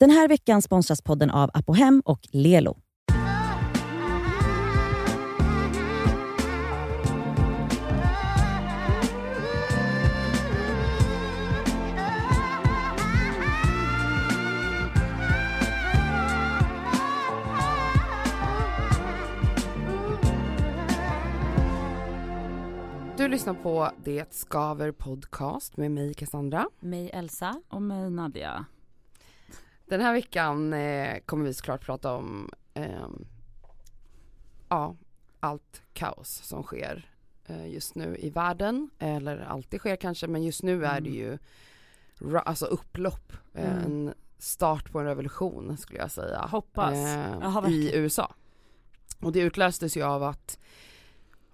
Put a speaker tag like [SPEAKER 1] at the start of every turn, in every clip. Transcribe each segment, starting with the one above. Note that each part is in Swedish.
[SPEAKER 1] Den här veckan sponsras podden av Apohem och Lelo.
[SPEAKER 2] Du lyssnar på Det Skaver Podcast med mig Cassandra.
[SPEAKER 3] Mig Elsa.
[SPEAKER 4] Och mig Nadja.
[SPEAKER 2] Den här veckan eh, kommer vi såklart prata om eh, ja, allt kaos som sker eh, just nu i världen. Eller alltid sker kanske, men just nu är det ju ra- alltså upplopp. Eh,
[SPEAKER 3] Mm.
[SPEAKER 2] En start på en revolution skulle jag säga.
[SPEAKER 4] Hoppas.
[SPEAKER 2] Eh,
[SPEAKER 3] Ja,
[SPEAKER 2] I. USA. Och det utlöstes ju av att,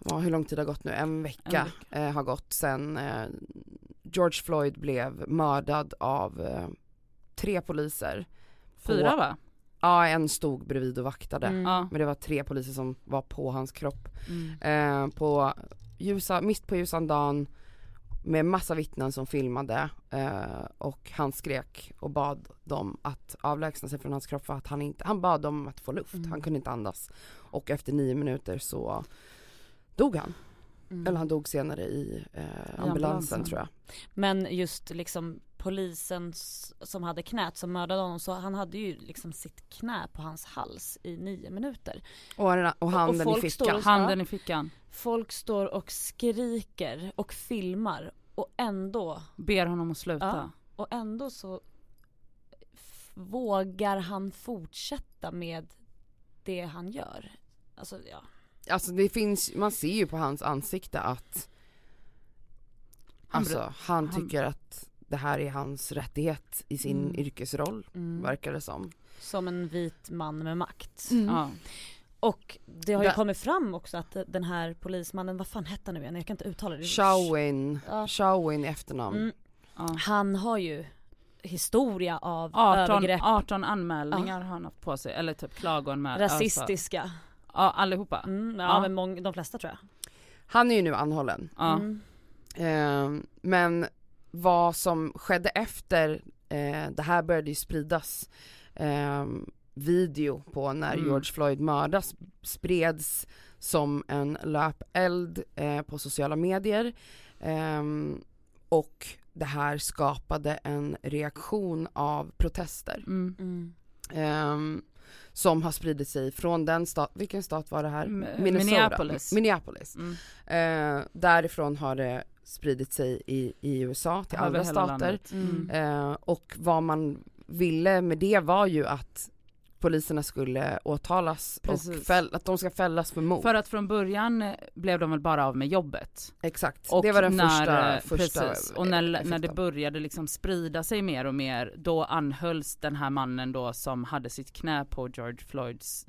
[SPEAKER 2] ja, hur lång tid har gått nu? En vecka,
[SPEAKER 4] En
[SPEAKER 2] Eh, har gått sen eh, George Floyd blev mördad av eh, tre poliser.
[SPEAKER 4] Fyra
[SPEAKER 2] på-
[SPEAKER 4] va?
[SPEAKER 2] Ja, en stod bredvid och vaktade.
[SPEAKER 3] Mm.
[SPEAKER 4] Ja.
[SPEAKER 2] Men det var tre poliser som var på hans kropp.
[SPEAKER 4] Mm.
[SPEAKER 2] Eh, på ljusa, mitt på ljusan dagen med massa vittnen som filmade eh, och han skrek och bad dem att avlägsna sig från hans kropp för att han inte, han bad dem att få luft,
[SPEAKER 3] Mm.
[SPEAKER 2] han kunde inte andas. Och efter nio minuter så dog han,
[SPEAKER 3] Mm.
[SPEAKER 2] eller han dog senare i eh, ambulansen,
[SPEAKER 4] ambulansen.
[SPEAKER 2] tror jag.
[SPEAKER 3] Men just liksom polisen som hade knät som mördade honom så han hade ju liksom sitt knä på hans hals i nio minuter.
[SPEAKER 2] Och, och, och handen i
[SPEAKER 3] folk står
[SPEAKER 2] fickan.
[SPEAKER 3] och-
[SPEAKER 4] Handen i fickan.
[SPEAKER 3] Folk står och skriker och filmar och ändå,
[SPEAKER 4] Ber honom att sluta.
[SPEAKER 3] Ja. och ändå så vågar han fortsätta med det han gör. Alltså ja.
[SPEAKER 2] Alltså det finns, man ser ju på hans ansikte att
[SPEAKER 4] Han
[SPEAKER 2] Alltså han
[SPEAKER 4] han-
[SPEAKER 2] tycker att det här är hans rättighet i sin
[SPEAKER 3] Mm.
[SPEAKER 2] yrkesroll,
[SPEAKER 3] Mm.
[SPEAKER 2] verkar det som.
[SPEAKER 3] Som en vit man med makt.
[SPEAKER 4] Ja.
[SPEAKER 3] Och det har ju
[SPEAKER 2] Där-
[SPEAKER 3] kommit fram också att den här polismannen, vad fan hette han nu igen? Jag kan inte uttala det.
[SPEAKER 2] Shawin,
[SPEAKER 3] Ja.
[SPEAKER 2] Shawin efternamn.
[SPEAKER 3] Mm.
[SPEAKER 4] Ja.
[SPEAKER 3] Han har ju historia av
[SPEAKER 4] 18,
[SPEAKER 3] övergrepp,
[SPEAKER 4] 18 anmälningar har han haft på sig, eller typ klagoanmälan.
[SPEAKER 3] rasistiska.
[SPEAKER 4] Alltså, ja allihopa.
[SPEAKER 3] Mm, ja,
[SPEAKER 4] Ja.
[SPEAKER 3] men mång, de flesta tror jag.
[SPEAKER 2] Han är ju nu anhållen.
[SPEAKER 4] Ja.
[SPEAKER 3] Mm.
[SPEAKER 2] Eh, men vad som skedde efter eh, det här började ju spridas eh, video på när
[SPEAKER 4] Mm.
[SPEAKER 2] George Floyd mördas spreds som en löpeld eh, på sociala medier Ehm, och det här skapade en reaktion av protester
[SPEAKER 4] Mm.
[SPEAKER 3] Mm.
[SPEAKER 2] ehm, som har spridit sig från den stat, vilken stat var det här? Minnesota.
[SPEAKER 4] Minneapolis.
[SPEAKER 2] Minneapolis.
[SPEAKER 4] Mm.
[SPEAKER 2] Eh, därifrån har det spridit sig i, i USA till
[SPEAKER 4] Över
[SPEAKER 2] andra stater.
[SPEAKER 3] Mm.
[SPEAKER 2] Eh, och vad man ville med det var ju att poliserna skulle åtalas och
[SPEAKER 4] Precis.
[SPEAKER 2] fäll, att de ska fällas för mord.
[SPEAKER 4] För att från början eh, blev de väl bara av med jobbet.
[SPEAKER 2] Exakt,
[SPEAKER 4] Och
[SPEAKER 2] det var den
[SPEAKER 4] när,
[SPEAKER 2] första,
[SPEAKER 4] eh,
[SPEAKER 2] första
[SPEAKER 4] precis. Och när, när det började liksom sprida sig mer och mer, då anhölls den här mannen då som hade sitt knä på George Floyds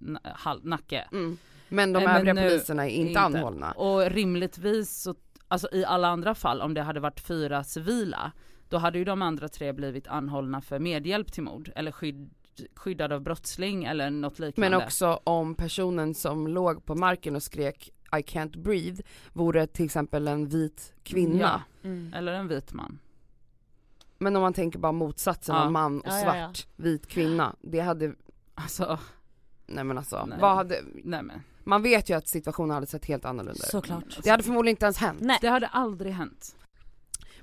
[SPEAKER 4] nacke.
[SPEAKER 2] mm. Men de
[SPEAKER 4] men
[SPEAKER 2] övriga poliserna är inte, anhållna.
[SPEAKER 4] Och rimligtvis så, alltså i alla andra fall, om det hade varit fyra civila, då hade ju de andra tre blivit anhållna för medhjälp till mord, eller skydd, skyddad av brottsling eller något liknande.
[SPEAKER 2] Men också om personen som låg på marken och skrek I can't breathe vore till exempel en vit kvinna.
[SPEAKER 3] Mm.
[SPEAKER 4] Eller en vit man.
[SPEAKER 2] Men om man tänker bara motsatsen
[SPEAKER 4] Ja.
[SPEAKER 2] av man och
[SPEAKER 3] Ja,
[SPEAKER 2] svart,
[SPEAKER 3] ja,
[SPEAKER 2] vit kvinna. Det hade,
[SPEAKER 4] Alltså,
[SPEAKER 2] nej men alltså,
[SPEAKER 4] Nej.
[SPEAKER 2] vad hade,
[SPEAKER 4] nej men.
[SPEAKER 2] Man vet ju att situationen hade sett helt annorlunda ut.
[SPEAKER 3] Såklart.
[SPEAKER 2] Det hade förmodligen inte ens hänt.
[SPEAKER 3] Nej.
[SPEAKER 4] Det hade aldrig hänt.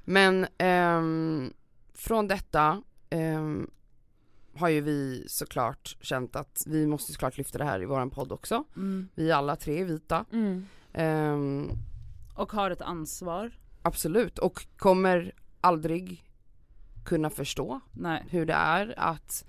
[SPEAKER 2] Men ehm, från detta ehm, har ju vi såklart känt att vi måste såklart lyfta det här i våran podd också.
[SPEAKER 4] Mm.
[SPEAKER 2] Vi alla tre är vita.
[SPEAKER 3] Mm.
[SPEAKER 2] Ehm,
[SPEAKER 4] Och har ett ansvar.
[SPEAKER 2] absolut, och kommer aldrig kunna förstå
[SPEAKER 4] Nej.
[SPEAKER 2] hur det är att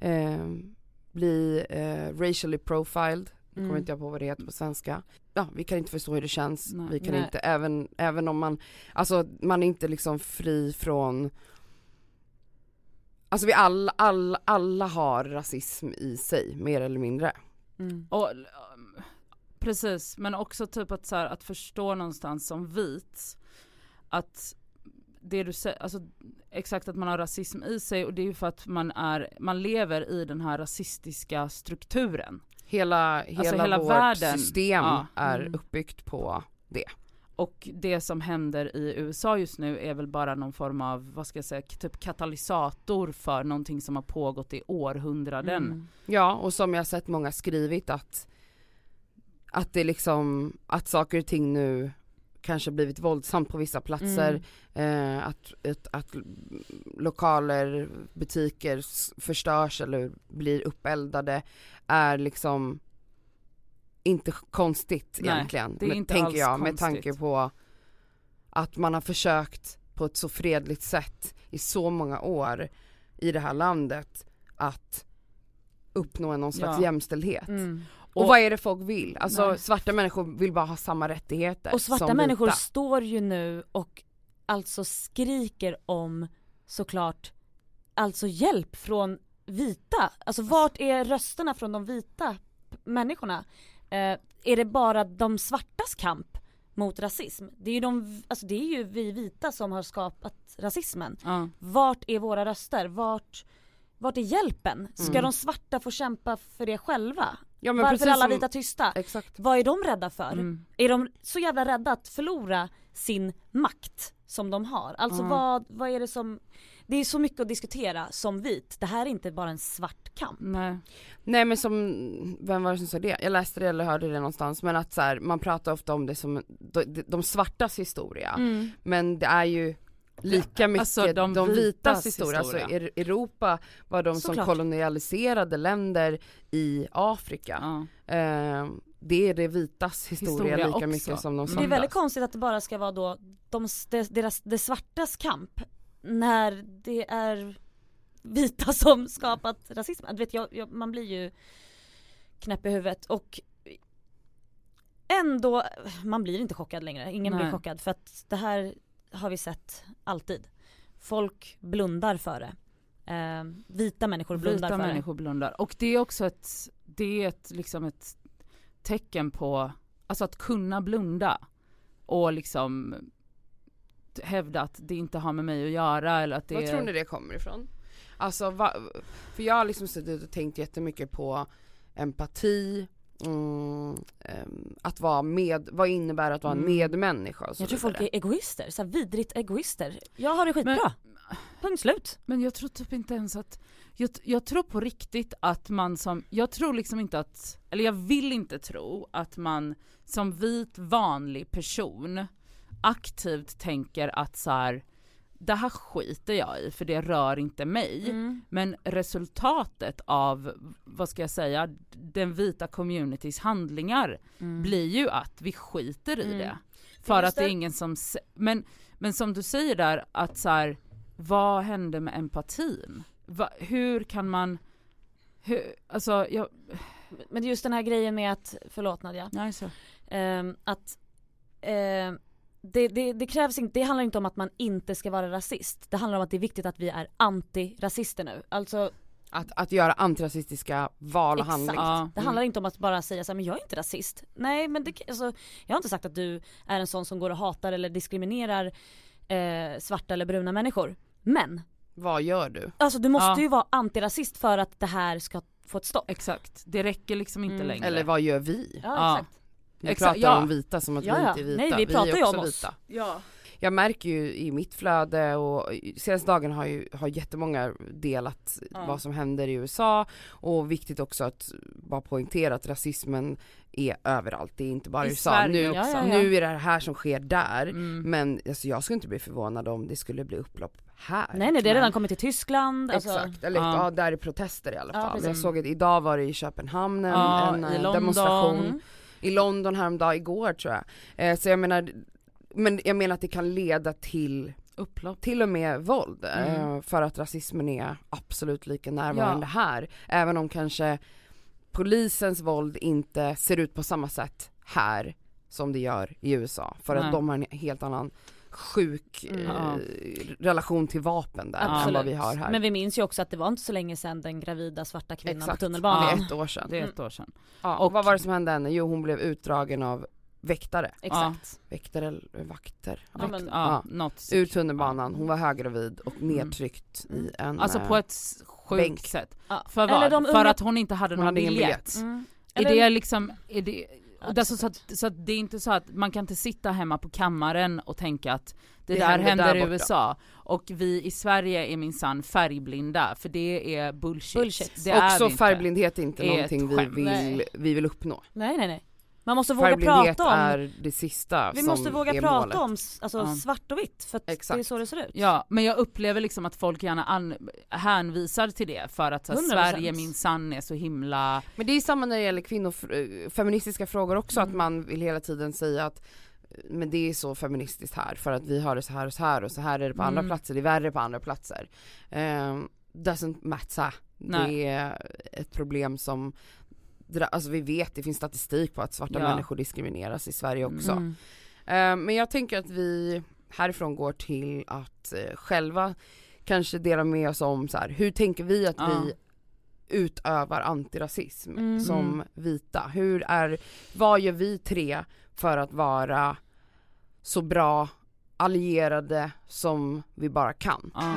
[SPEAKER 2] ehm, bli eh, racially profiled, nu kommer
[SPEAKER 3] Mm.
[SPEAKER 2] inte jag på vad det heter på svenska. Ja, vi kan inte förstå hur det känns,
[SPEAKER 4] Nej.
[SPEAKER 2] vi kan
[SPEAKER 3] Nej.
[SPEAKER 2] inte, även, även om man, alltså man är inte liksom fri från Alltså vi alla, alla, alla har rasism i sig, mer eller mindre.
[SPEAKER 3] Mm.
[SPEAKER 4] Och, precis, men också typ att, så här, att förstå någonstans som vit att det du säger, alltså exakt att man har rasism i sig och det är ju för att man är, man lever i den här rasistiska strukturen.
[SPEAKER 2] Hela, hela,
[SPEAKER 4] Alltså hela
[SPEAKER 2] vårt
[SPEAKER 4] värden,
[SPEAKER 2] system
[SPEAKER 4] ja.
[SPEAKER 2] är
[SPEAKER 3] Mm.
[SPEAKER 2] uppbyggt på det.
[SPEAKER 4] Och det som händer i USA just nu är väl bara någon form av, vad ska jag säga, typ katalysator för någonting som har pågått i århundraden.
[SPEAKER 3] Mm.
[SPEAKER 2] Ja, och som jag sett många skrivit att att det liksom, att saker och ting nu kanske blivit våldsamt på vissa platser,
[SPEAKER 3] Mm.
[SPEAKER 2] eh, att, att, att lokaler, butiker förstörs eller blir uppeldade är liksom inte konstigt
[SPEAKER 4] Nej,
[SPEAKER 2] egentligen,
[SPEAKER 4] det är
[SPEAKER 2] men-
[SPEAKER 4] inte
[SPEAKER 2] tänker
[SPEAKER 4] alls
[SPEAKER 2] jag med
[SPEAKER 4] konstigt.
[SPEAKER 2] tanke på att man har försökt på ett så fredligt sätt i så många år i det här landet att uppnå någon slags
[SPEAKER 4] Ja.
[SPEAKER 2] jämställdhet.
[SPEAKER 3] Mm.
[SPEAKER 2] Och,
[SPEAKER 4] Och-
[SPEAKER 2] vad är det folk vill? Alltså
[SPEAKER 4] Nej.
[SPEAKER 2] svarta människor vill bara ha samma rättigheter
[SPEAKER 3] Och svarta
[SPEAKER 2] som
[SPEAKER 3] människor
[SPEAKER 2] vita.
[SPEAKER 3] står ju nu och alltså skriker om såklart alltså hjälp från vita. Alltså vart är rösterna från de vita människorna? Eh, är det bara de svartas kamp mot rasism? Det är ju de, alltså det är ju vi vita som har skapat rasismen.
[SPEAKER 4] Ja.
[SPEAKER 3] Vart är våra röster? Vart, vart är hjälpen? Ska
[SPEAKER 2] Mm.
[SPEAKER 3] de svarta få kämpa för det själva?
[SPEAKER 2] Ja, men
[SPEAKER 3] Varför
[SPEAKER 2] precis
[SPEAKER 3] är alla
[SPEAKER 2] som-
[SPEAKER 3] vita tysta?
[SPEAKER 2] Exakt.
[SPEAKER 3] Vad är de rädda för?
[SPEAKER 4] Mm.
[SPEAKER 3] Är de så jävla rädda att förlora sin makt som de har? Alltså
[SPEAKER 4] Ja.
[SPEAKER 3] vad, vad är det som, det är så mycket att diskutera som vit, det här är inte bara en svart kamp.
[SPEAKER 4] Nej.
[SPEAKER 2] Nej men som, vem var det som sa det? Jag läste det eller hörde det någonstans men att så här, man pratar ofta om det som de, de svartas historia men det är ju lika mycket
[SPEAKER 4] alltså,
[SPEAKER 2] de,
[SPEAKER 4] de
[SPEAKER 2] vitas historia. Alltså
[SPEAKER 4] historia.
[SPEAKER 2] Er- Europa var de som
[SPEAKER 3] Såklart.
[SPEAKER 2] kolonialiserade länder i Afrika.
[SPEAKER 4] Ja.
[SPEAKER 2] Eh, det är det vitas historia,
[SPEAKER 4] Historia
[SPEAKER 2] lika
[SPEAKER 4] också.
[SPEAKER 2] mycket som de
[SPEAKER 4] Men
[SPEAKER 3] Det är
[SPEAKER 2] svartas.
[SPEAKER 3] väldigt konstigt att det bara ska vara då de, de, deras, det svartas kamp när det är vita som skapat rasismen. Du vet, jag, jag, man blir ju knäpp i huvudet och ändå, man blir inte chockad längre, ingen blir
[SPEAKER 4] Nej.
[SPEAKER 3] chockad för att det här har vi sett alltid. Folk blundar för det. Eh, vita människor blundar
[SPEAKER 4] Vita
[SPEAKER 3] för
[SPEAKER 4] människor blundar. Och det är också ett, det är ett, liksom ett tecken på, alltså att kunna blunda och liksom hävda att det inte har med mig att göra eller att det
[SPEAKER 2] Vad
[SPEAKER 4] är...
[SPEAKER 2] tror ni det kommer ifrån? Alltså, va, för jag har liksom suttit och tänkt jättemycket på empati, mm, ehm, att vara med, vad innebär att vara en
[SPEAKER 4] Mm.
[SPEAKER 2] medmänniska och så
[SPEAKER 3] Jag tror folk är egoister, så här vidrigt egoister. Jag har det skitbra. Punkt slut.
[SPEAKER 4] Men jag tror typ inte ens att, jag, jag tror på riktigt att man som, jag tror liksom inte att, eller jag vill inte tro att man som vit vanlig person aktivt tänker att så här, det här skiter jag i för det rör inte mig.
[SPEAKER 3] Mm.
[SPEAKER 4] Men resultatet av, vad ska jag säga, den vita communitys handlingar blir ju att vi skiter i
[SPEAKER 3] Mm.
[SPEAKER 4] det. För att det är ingen som, men, men som du säger där att så här, vad hände med empatin? Va, hur kan man, hur, alltså jag,
[SPEAKER 3] Men just den här grejen med att, förlåt Nadja,
[SPEAKER 4] nej så.
[SPEAKER 3] ehm, att ehm, det, det, det krävs inte, det handlar inte om att man inte ska vara rasist. Det handlar om att det är viktigt att vi är antirasister nu. Alltså
[SPEAKER 2] Att, att göra antirasistiska val och handlingar.
[SPEAKER 4] Ja.
[SPEAKER 3] det handlar inte om att bara säga så här, men jag är inte rasist. Nej men det, alltså, jag har inte sagt att du är en sån som går och hatar eller diskriminerar eh, svarta eller bruna människor. Men,
[SPEAKER 2] Vad gör du?
[SPEAKER 3] alltså du måste
[SPEAKER 4] Ja.
[SPEAKER 3] ju vara antirasist för att det här ska få ett stopp.
[SPEAKER 4] Exakt, det räcker liksom inte
[SPEAKER 3] Mm.
[SPEAKER 4] längre.
[SPEAKER 2] Eller vad gör vi?
[SPEAKER 3] Ja,
[SPEAKER 4] Ja.
[SPEAKER 3] exakt.
[SPEAKER 2] Vi
[SPEAKER 4] Exakt,
[SPEAKER 2] pratar
[SPEAKER 4] ja.
[SPEAKER 2] om vita som att
[SPEAKER 3] Ja,
[SPEAKER 2] vi inte är vita.
[SPEAKER 3] Nej, vi pratar
[SPEAKER 2] är
[SPEAKER 3] ju om
[SPEAKER 2] också
[SPEAKER 3] oss.
[SPEAKER 2] vita.
[SPEAKER 4] Ja.
[SPEAKER 2] Jag märker ju i mitt flöde och senaste dagen har ju har jättemånga delat
[SPEAKER 3] Ja.
[SPEAKER 2] vad som händer i USA och viktigt också att bara poängtera att rasismen är överallt, det är inte bara i USA.
[SPEAKER 4] Sverige
[SPEAKER 2] Nu,
[SPEAKER 4] också.
[SPEAKER 3] Ja, ja,
[SPEAKER 2] nu är det här som sker där
[SPEAKER 4] Mm.
[SPEAKER 2] men alltså, jag skulle inte bli förvånad om det skulle bli upplopp här.
[SPEAKER 3] Nej nej det har redan kommit till Tyskland. Alltså,
[SPEAKER 2] Exakt, eller
[SPEAKER 4] Ja.
[SPEAKER 2] ja. där är protester i alla fall. jag såg att idag var det i Köpenhamn en, en eh, demonstration.
[SPEAKER 3] Mm.
[SPEAKER 2] I London häromdagen, igår tror jag. Eh, så jag menar, men jag menar att det kan leda till
[SPEAKER 4] Upplopp.
[SPEAKER 2] till och med våld
[SPEAKER 4] Mm.
[SPEAKER 2] eh, för att rasismen är absolut lika närvarande här. Även om kanske polisens våld inte ser ut på samma sätt här som det gör i USA. För
[SPEAKER 4] Nej.
[SPEAKER 2] att de har en helt annan sjuk
[SPEAKER 3] Mm.
[SPEAKER 2] eh,
[SPEAKER 4] Ja.
[SPEAKER 2] relation till vapen där än
[SPEAKER 3] Absolut.
[SPEAKER 2] vad vi har här.
[SPEAKER 3] Men vi minns ju också att det var inte så länge sedan den gravida svarta kvinnan
[SPEAKER 2] Exakt,
[SPEAKER 3] på
[SPEAKER 2] det
[SPEAKER 3] tunnelbanan.
[SPEAKER 2] är ett år sedan.
[SPEAKER 4] Det är ett år sedan.
[SPEAKER 2] Ja,
[SPEAKER 4] Och-
[SPEAKER 2] och vad var det som hände henne? Jo hon blev utdragen av väktare.
[SPEAKER 3] Exakt.
[SPEAKER 2] Väktare eller vakter.
[SPEAKER 3] Ja, men-
[SPEAKER 4] ja,
[SPEAKER 2] Ja. Ur tunnelbanan, hon var höggravid och nedtryckt i en
[SPEAKER 4] Alltså
[SPEAKER 2] eh,
[SPEAKER 4] på ett sjukt
[SPEAKER 2] bänk.
[SPEAKER 4] sätt.
[SPEAKER 3] Ja.
[SPEAKER 4] För
[SPEAKER 3] Eller
[SPEAKER 4] vad?
[SPEAKER 3] de
[SPEAKER 4] För
[SPEAKER 3] unga-
[SPEAKER 4] att hon inte hade
[SPEAKER 2] Hon
[SPEAKER 4] någon
[SPEAKER 2] hade
[SPEAKER 4] biljett.
[SPEAKER 2] biljett.
[SPEAKER 3] Mm.
[SPEAKER 4] Är
[SPEAKER 3] Eller-
[SPEAKER 4] det liksom, är det,
[SPEAKER 3] Ja, är
[SPEAKER 4] alltså, så, att, så att det är inte så att man kan inte sitta hemma på kammaren och tänka att det,
[SPEAKER 2] Det
[SPEAKER 4] där
[SPEAKER 2] händer
[SPEAKER 4] händer,
[SPEAKER 2] där
[SPEAKER 4] i. USA och vi i Sverige är minsann färgblinda för det är bullshit.
[SPEAKER 3] Bullshit.
[SPEAKER 4] Det är
[SPEAKER 2] Också
[SPEAKER 4] inte.
[SPEAKER 2] färgblindhet är inte
[SPEAKER 4] Är
[SPEAKER 2] någonting vi vill,
[SPEAKER 3] Nej.
[SPEAKER 2] vi vill uppnå.
[SPEAKER 3] Nej nej nej. Man måste våga prata om,
[SPEAKER 2] är det sista
[SPEAKER 3] vi
[SPEAKER 2] som
[SPEAKER 3] måste våga
[SPEAKER 2] är
[SPEAKER 3] prata
[SPEAKER 2] målet.
[SPEAKER 3] om alltså,
[SPEAKER 4] Ja.
[SPEAKER 3] svart och vitt för att det är
[SPEAKER 2] Exakt.
[SPEAKER 3] så det ser ut.
[SPEAKER 4] Ja men jag upplever liksom att folk gärna an- hänvisar till det för att så här,
[SPEAKER 3] 100%.
[SPEAKER 4] Sverige minsann är så himla
[SPEAKER 2] Men det är samma när det gäller kvinnor, eh, feministiska frågor också,
[SPEAKER 3] Mm.
[SPEAKER 2] att man vill hela tiden säga att eh, men det är så feministiskt här för att vi har det så här och så här och så här är det på andra
[SPEAKER 4] Mm.
[SPEAKER 2] platser, det är värre på andra platser. Um, doesn't matter.
[SPEAKER 4] Nej.
[SPEAKER 2] Det är ett problem som, alltså vi vet, det finns statistik på att svarta
[SPEAKER 4] Ja.
[SPEAKER 2] människor diskrimineras i Sverige också.
[SPEAKER 4] Mm.
[SPEAKER 2] Eh, men jag tänker att vi härifrån går till att eh, själva kanske dela med oss om så här, hur tänker vi att
[SPEAKER 4] Ja.
[SPEAKER 2] vi utövar antirasism
[SPEAKER 3] Mm.
[SPEAKER 2] som
[SPEAKER 4] Mm.
[SPEAKER 2] vita? Hur är, vad gör vi tre för att vara så bra allierade som vi bara kan?
[SPEAKER 4] Ja.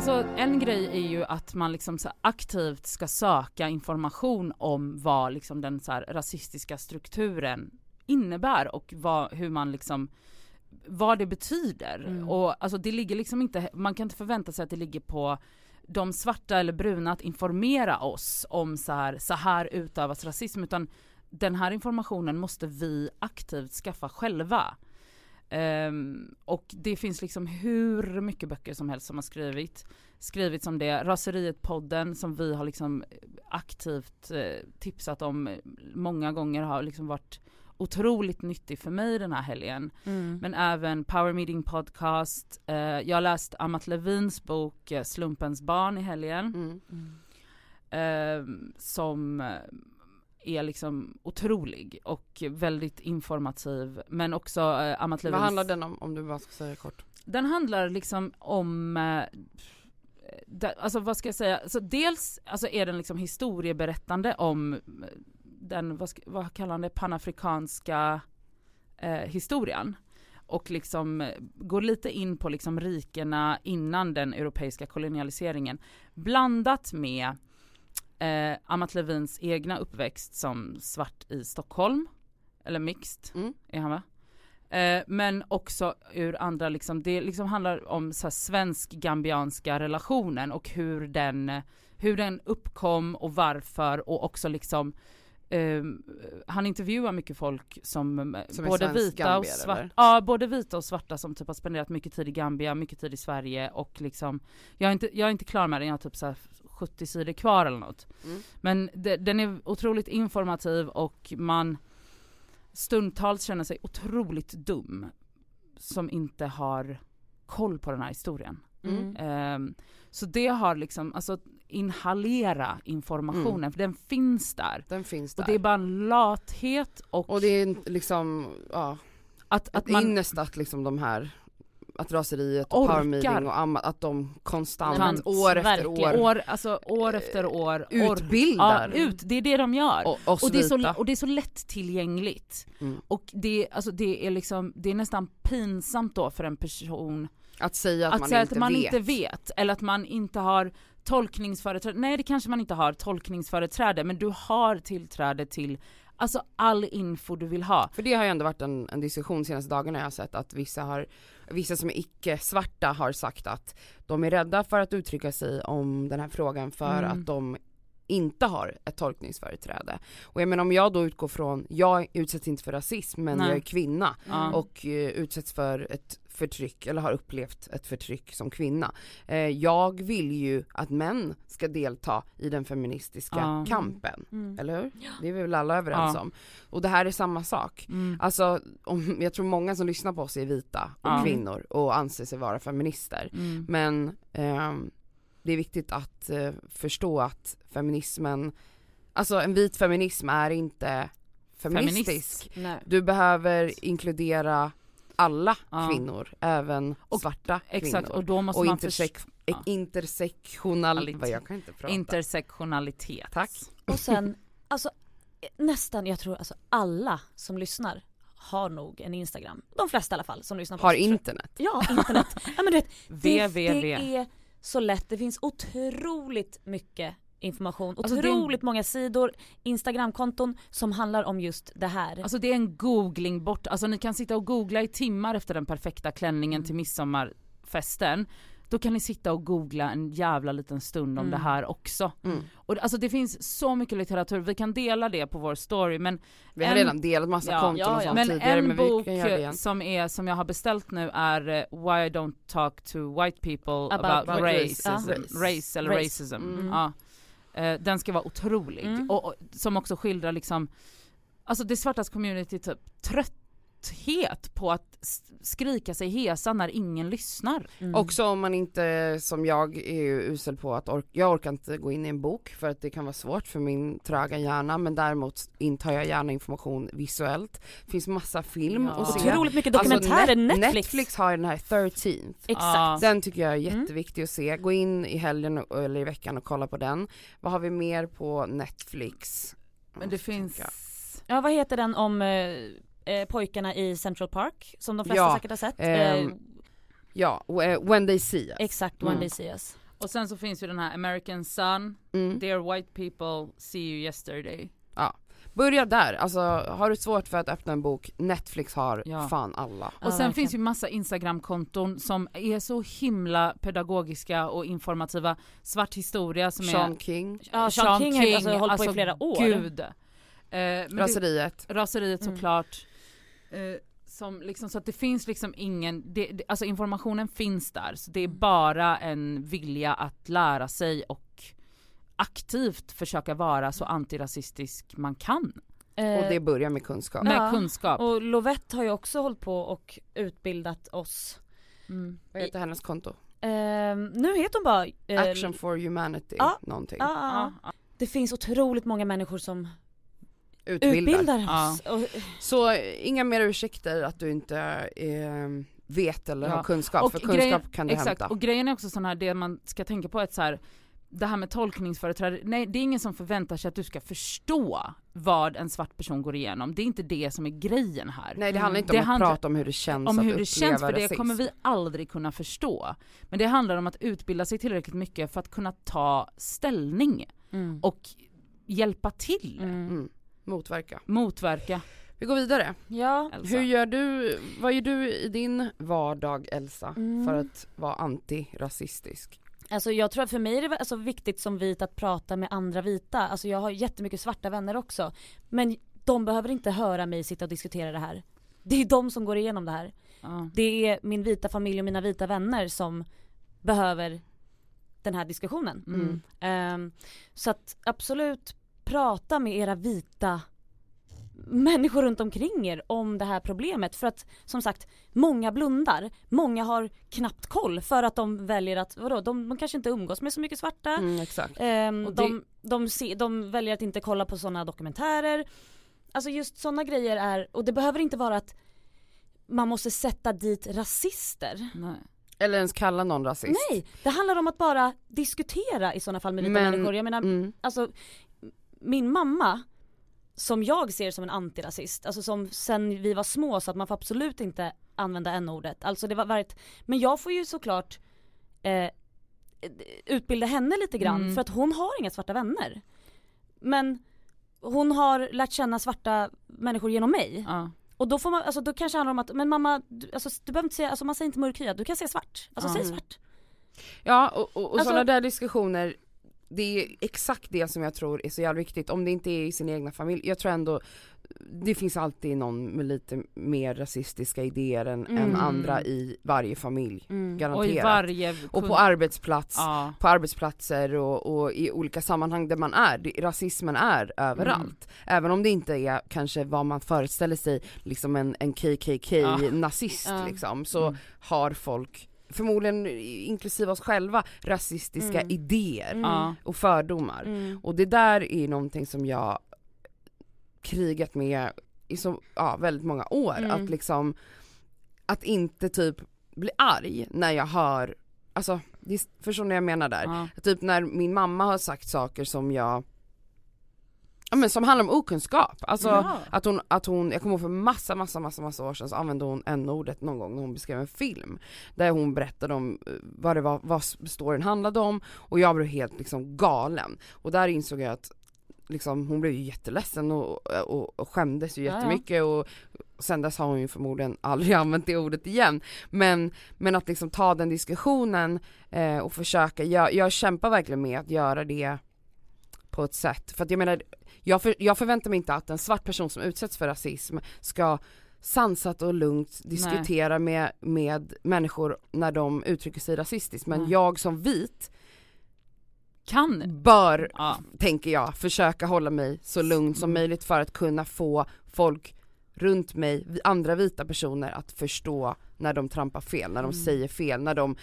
[SPEAKER 4] Alltså en grej är ju att man liksom aktivt ska söka information om vad liksom den så här rasistiska strukturen innebär och vad, hur man liksom vad det betyder.
[SPEAKER 3] Mm.
[SPEAKER 4] Och alltså det ligger liksom inte, man kan inte förvänta sig att det ligger på de svarta eller bruna att informera oss om så här, så här utövas rasism utan den här informationen måste vi aktivt skaffa själva. Ehm, och det finns liksom hur mycket böcker som helst som har skrivit, skrivits om det. Raseriet-podden som vi har liksom aktivt eh, tipsat om eh, många gånger har liksom varit otroligt nyttig för mig den här helgen.
[SPEAKER 3] Mm.
[SPEAKER 4] Men även Power Meeting Podcast. Eh, jag har läst Amat Levins bok eh, Slumpens barn i helgen.
[SPEAKER 2] Mm.
[SPEAKER 3] Mm.
[SPEAKER 4] Eh, som eh, är liksom otrolig och väldigt informativ. Men också eh, Amat Levins...
[SPEAKER 2] Vad handlar den om, om du bara ska säga kort?
[SPEAKER 4] Den handlar liksom om eh, Alltså vad ska jag säga, så dels alltså är den liksom historieberättande om eh, den, vad, ska, vad kallar han det, panafrikanska eh, historien. Och liksom eh, går lite in på liksom rikena innan den europeiska kolonialiseringen. Blandat med eh, Amat Levins egna uppväxt som svart i Stockholm. Eller mixed
[SPEAKER 2] Mm.
[SPEAKER 4] är han va? Eh, men också ur andra, liksom, det liksom handlar om så svensk-gambianska relationen och hur den, hur den uppkom och varför och också liksom eh, han intervjuar mycket folk som, eh,
[SPEAKER 2] Som
[SPEAKER 4] både vita och
[SPEAKER 2] gambier,
[SPEAKER 4] svarta,
[SPEAKER 2] eller?
[SPEAKER 4] ja både vita och svarta som typ har spenderat mycket tid i Gambia, mycket tid i Sverige och liksom Jag är inte, jag är inte klar med den, jag har typ så 70 sidor kvar eller något.
[SPEAKER 2] Mm.
[SPEAKER 4] Men de, den är otroligt informativ och man stundtals känner sig otroligt dum som inte har koll på den här historien.
[SPEAKER 2] Mm.
[SPEAKER 4] Um, så det har liksom, alltså inhalera informationen
[SPEAKER 2] Mm.
[SPEAKER 4] för den finns där.
[SPEAKER 2] Den finns där.
[SPEAKER 4] Och det är bara en lathet och,
[SPEAKER 2] Och det är liksom, ja,
[SPEAKER 4] att att man
[SPEAKER 2] innest att liksom de här att raseriet och
[SPEAKER 4] Orkar.
[SPEAKER 2] power meeting och amma, att de konstant,
[SPEAKER 4] Konstant,
[SPEAKER 2] år efter
[SPEAKER 3] verkligen.
[SPEAKER 2] år,
[SPEAKER 4] år, alltså år efter år, år
[SPEAKER 2] utbildar
[SPEAKER 4] ja, ut, det är det de gör.
[SPEAKER 2] och, oss
[SPEAKER 4] och, det är så, och det är så lättillgängligt.
[SPEAKER 2] Mm.
[SPEAKER 4] Och det, alltså det är liksom, det är nästan pinsamt då för en person
[SPEAKER 2] Att säga att,
[SPEAKER 4] att,
[SPEAKER 2] man,
[SPEAKER 4] säga
[SPEAKER 2] inte,
[SPEAKER 4] att man
[SPEAKER 2] vet.
[SPEAKER 4] inte vet, eller att man inte har tolkningsföreträde. Nej det kanske man inte har tolkningsföreträde, men du har tillträde till alltså all info du vill ha.
[SPEAKER 2] För det har ju ändå varit en, en diskussion senaste dagarna jag har sett att vissa har, vissa som är icke-svarta har sagt att de är rädda för att uttrycka sig om den här frågan för
[SPEAKER 4] Mm.
[SPEAKER 2] att de inte har ett tolkningsföreträde. Och jag menar om jag då utgår från, jag utsätts inte för rasism men
[SPEAKER 4] Nej.
[SPEAKER 2] jag är kvinna
[SPEAKER 4] Ja.
[SPEAKER 2] och eh, utsätts för ett förtryck eller har upplevt ett förtryck som kvinna. Eh, jag vill ju att män ska delta i den feministiska
[SPEAKER 4] Ja.
[SPEAKER 2] kampen,
[SPEAKER 3] Mm.
[SPEAKER 2] eller hur? Det är vi väl alla överens om. Och det här är samma sak.
[SPEAKER 4] Mm.
[SPEAKER 2] Alltså, om, jag tror många som lyssnar på oss är vita och kvinnor och anser sig vara feminister.
[SPEAKER 4] Mm.
[SPEAKER 2] Men ehm, det är viktigt att eh, förstå att feminismen, alltså en vit feminism är inte feministisk.
[SPEAKER 3] Nej.
[SPEAKER 2] Du behöver inkludera alla
[SPEAKER 4] Ja.
[SPEAKER 2] kvinnor, även
[SPEAKER 4] Och-
[SPEAKER 2] svarta
[SPEAKER 4] Exakt,
[SPEAKER 2] kvinnor.
[SPEAKER 4] och då måste
[SPEAKER 2] Och
[SPEAKER 4] man
[SPEAKER 2] intersex,
[SPEAKER 4] förstå ja.
[SPEAKER 2] intersektional, vad jag kan inte prata.
[SPEAKER 4] intersektionalitet.
[SPEAKER 2] Tack.
[SPEAKER 3] Och sen, alltså nästan, jag tror alltså alla som lyssnar har nog en Instagram. De flesta i alla fall som lyssnar på
[SPEAKER 2] Har
[SPEAKER 3] oss,
[SPEAKER 2] internet.
[SPEAKER 3] Ja, internet. ja men du vet, det,
[SPEAKER 4] www.
[SPEAKER 3] det är så lätt, det finns otroligt mycket information.
[SPEAKER 4] Alltså, är en-
[SPEAKER 3] Otroligt många sidor, instagramkonton som handlar om just det här.
[SPEAKER 4] Alltså det är en googling bort, alltså ni kan sitta och googla i timmar efter den perfekta klänningen till midsommarfesten. Då kan ni sitta och googla en jävla liten stund om
[SPEAKER 3] Mm.
[SPEAKER 4] det här också.
[SPEAKER 2] Mm.
[SPEAKER 4] Och alltså det finns så mycket litteratur, vi kan dela det på vår story men
[SPEAKER 2] Vi har
[SPEAKER 4] En-
[SPEAKER 2] redan delat massa
[SPEAKER 4] Ja,
[SPEAKER 2] konton
[SPEAKER 3] ja,
[SPEAKER 2] och
[SPEAKER 3] ja.
[SPEAKER 2] sånt
[SPEAKER 4] Men
[SPEAKER 2] tidigare
[SPEAKER 4] en
[SPEAKER 2] men
[SPEAKER 4] bok
[SPEAKER 2] det igen.
[SPEAKER 4] som, är, som jag har beställt nu är eh, Why I don't talk to white people about,
[SPEAKER 3] About
[SPEAKER 4] racism,
[SPEAKER 2] race.
[SPEAKER 4] race.
[SPEAKER 2] Race.
[SPEAKER 4] eller
[SPEAKER 3] Race.
[SPEAKER 4] racism.
[SPEAKER 2] Mm.
[SPEAKER 4] Ja. Eh, den ska vara otrolig
[SPEAKER 3] Mm.
[SPEAKER 4] och, och som också skildrar liksom, alltså det svartas community typ trötthet på att skrika sig hesa när ingen lyssnar.
[SPEAKER 3] Mm.
[SPEAKER 2] Också om man inte, som jag är ju usel på att orka, jag orkar inte gå in i en bok för att det kan vara svårt för min tröga hjärna men däremot intar jag gärna information visuellt. Det finns massa film
[SPEAKER 4] Ja.
[SPEAKER 2] att se.
[SPEAKER 3] Otroligt mycket
[SPEAKER 2] Alltså,
[SPEAKER 3] dokumentärer,
[SPEAKER 2] Net-
[SPEAKER 3] Netflix.
[SPEAKER 2] Netflix har ju den här 13th.
[SPEAKER 3] Exakt.
[SPEAKER 2] Den tycker jag är
[SPEAKER 3] Mm.
[SPEAKER 2] jätteviktig att se. Gå in i helgen och- eller i veckan och kolla på den. Vad har vi mer på Netflix?
[SPEAKER 4] Men det finns...
[SPEAKER 3] Ja vad heter den om eh, eh, pojkarna i Central Park som de flesta
[SPEAKER 2] Ja,
[SPEAKER 3] säkert har sett?
[SPEAKER 2] ehm,
[SPEAKER 3] eh,
[SPEAKER 2] Ja, och, eh, When They See Us.
[SPEAKER 3] exakt, When
[SPEAKER 2] mm.
[SPEAKER 3] They See Us.
[SPEAKER 4] Och sen så finns ju den här American Sun,
[SPEAKER 2] Mm.
[SPEAKER 4] Dear White People, See You Yesterday.
[SPEAKER 2] Börja där, alltså har du svårt för att öppna en bok, Netflix har
[SPEAKER 4] Ja.
[SPEAKER 2] fan alla.
[SPEAKER 4] Och
[SPEAKER 3] Ja,
[SPEAKER 4] sen
[SPEAKER 3] verkligen.
[SPEAKER 4] finns ju massa instagramkonton som är så himla pedagogiska och informativa. Svart historia som
[SPEAKER 2] Sean
[SPEAKER 4] är
[SPEAKER 2] King,
[SPEAKER 3] Ja, Sean, King, har alltså hållit på i flera år.
[SPEAKER 4] Gud. Eh, men det,
[SPEAKER 2] Raseriet.
[SPEAKER 4] raseriet
[SPEAKER 3] Mm.
[SPEAKER 4] såklart. Eh, som liksom, så att det finns liksom ingen, det, det, alltså informationen finns där så det är bara en vilja att lära sig och aktivt försöka vara så antirasistisk man kan.
[SPEAKER 3] Eh,
[SPEAKER 2] Och det börjar med kunskap.
[SPEAKER 4] Med
[SPEAKER 3] Ja,
[SPEAKER 4] kunskap.
[SPEAKER 3] och Lovette har ju också hållit på och utbildat oss.
[SPEAKER 4] Mm.
[SPEAKER 2] Vad heter hennes konto?
[SPEAKER 3] Ehm, nu heter hon bara... eh,
[SPEAKER 2] Action for humanity,
[SPEAKER 3] ja.
[SPEAKER 2] någonting.
[SPEAKER 3] Ja, ja. Det finns otroligt många människor som
[SPEAKER 2] Utbildar.
[SPEAKER 3] utbildar
[SPEAKER 4] Ja.
[SPEAKER 3] oss.
[SPEAKER 2] Så inga mer ursäkter att du inte eh, vet eller
[SPEAKER 4] Ja.
[SPEAKER 2] har kunskap,
[SPEAKER 4] Och
[SPEAKER 2] för kunskap
[SPEAKER 4] grejen-
[SPEAKER 2] kan du
[SPEAKER 4] Exakt,
[SPEAKER 2] hämta.
[SPEAKER 4] och grejen är också sån här, det man ska tänka på är att så här, det här med tolkningsföreträde, nej det är ingen som förväntar sig att du ska förstå vad en svart person går igenom. Det är inte det som är grejen här.
[SPEAKER 2] Nej det handlar inte
[SPEAKER 4] Det
[SPEAKER 2] om att prata om hur det känns
[SPEAKER 4] om
[SPEAKER 2] att
[SPEAKER 4] hur det känns, för det
[SPEAKER 2] rasism.
[SPEAKER 4] kommer vi aldrig kunna förstå. Men det handlar om att utbilda sig tillräckligt mycket för att kunna ta ställning
[SPEAKER 3] mm.
[SPEAKER 4] och hjälpa till,
[SPEAKER 3] Mm.
[SPEAKER 2] Motverka.
[SPEAKER 4] motverka.
[SPEAKER 2] Vi går vidare.
[SPEAKER 3] Ja,
[SPEAKER 4] Elsa.
[SPEAKER 2] Hur gör du, vad gör du i din vardag Elsa
[SPEAKER 3] Mm.
[SPEAKER 2] för att vara antirasistisk?
[SPEAKER 3] alltså jag tror att för mig är det alltså viktigt som vit att prata med andra vita. Alltså jag har jättemycket svarta vänner också. Men de behöver inte höra mig sitta och diskutera det här. Det är de som går igenom det här.
[SPEAKER 4] Ja.
[SPEAKER 3] Det är min vita familj och mina vita vänner som behöver den här diskussionen.
[SPEAKER 4] Mm.
[SPEAKER 3] Ehm, så att absolut prata med era vita människor runt omkring er om det här problemet för att som sagt många blundar, många har knappt koll för att de väljer att, vadå, de, de kanske inte umgås med så mycket svarta
[SPEAKER 2] Mm, exakt.
[SPEAKER 3] Ehm,
[SPEAKER 4] Och det-
[SPEAKER 3] de, de, se, de väljer att inte kolla på sådana dokumentärer Alltså just sådana grejer är, och det behöver inte vara att man måste sätta dit rasister
[SPEAKER 4] Nej.
[SPEAKER 2] Eller ens kalla någon rasist.
[SPEAKER 3] Nej, det handlar om att bara diskutera i sådana fall med vita
[SPEAKER 2] Men-
[SPEAKER 3] människor. Jag menar,
[SPEAKER 2] Mm.
[SPEAKER 3] alltså min mamma som jag ser som en antirasist, alltså som sen vi var små så att man får absolut inte använda n-ordet. Alltså det var varit, men jag får ju såklart eh, utbilda henne lite grann
[SPEAKER 4] Mm.
[SPEAKER 3] för att hon har inga svarta vänner. Men hon har lärt känna svarta människor genom mig.
[SPEAKER 4] Ja.
[SPEAKER 3] Och då får man, alltså då kanske det handlar om att, men mamma, du, alltså, du behöver inte säga, alltså man säger inte mörkhyad, du kan säga svart. Alltså
[SPEAKER 4] Ja.
[SPEAKER 3] säg svart.
[SPEAKER 2] Ja och, och, och
[SPEAKER 3] Alltså-
[SPEAKER 2] sådana där diskussioner det är exakt det som jag tror är så jävla viktigt, om det inte är i sin egna familj. Jag tror ändå det finns alltid någon med lite mer rasistiska idéer än, än
[SPEAKER 3] Mm.
[SPEAKER 2] andra i varje familj.
[SPEAKER 4] Och i
[SPEAKER 2] Garanterat.
[SPEAKER 4] varje...
[SPEAKER 2] Och på arbetsplats,
[SPEAKER 4] Ja.
[SPEAKER 2] på arbetsplatser och, och i olika sammanhang där man är, det, rasismen är överallt. Även om det inte är kanske vad man föreställer sig, liksom en, en KKK-nazist
[SPEAKER 3] Ja.
[SPEAKER 2] liksom, så
[SPEAKER 4] Mm.
[SPEAKER 2] har folk förmodligen inklusive oss själva rasistiska
[SPEAKER 3] Mm.
[SPEAKER 2] idéer
[SPEAKER 3] Mm.
[SPEAKER 2] Och fördomar.
[SPEAKER 3] Mm.
[SPEAKER 2] Och det där är någonting som jag krigat med i så, ja, väldigt många år,
[SPEAKER 3] Mm.
[SPEAKER 2] att liksom att inte typ bli arg när jag hör, alltså det förstår ni vad jag menar där? Typ när min mamma har sagt saker som jag Ja, men som handlar om okunskap, alltså
[SPEAKER 4] Ja.
[SPEAKER 2] att, hon, att hon, jag kommer ihåg för massa massa massa massa år sedan så använde hon n-ordet någon gång när hon beskrev en film. Där hon berättade om eh, vad det var, vad storyn handlade om och jag blev helt liksom galen. Och där insåg jag att liksom, hon blev ju jätteledsen och, och, och skämdes ju jättemycket och sen dess har hon ju förmodligen aldrig använt det ordet igen. Men, men att liksom ta den diskussionen eh, och försöka, jag, jag kämpar verkligen med att göra det på ett sätt, för att jag menar jag, för, jag förväntar mig inte att en svart person som utsätts för rasism ska sansat och lugnt diskutera med, med människor när de uttrycker sig rasistiskt men
[SPEAKER 4] Nej.
[SPEAKER 2] jag som vit
[SPEAKER 4] Kan.
[SPEAKER 2] bör,
[SPEAKER 4] Ja.
[SPEAKER 2] tänker jag, försöka hålla mig så lugn som
[SPEAKER 4] Mm.
[SPEAKER 2] möjligt för att kunna få folk runt mig, andra vita personer att förstå när de trampar fel, när de
[SPEAKER 4] Mm.
[SPEAKER 2] säger fel, när de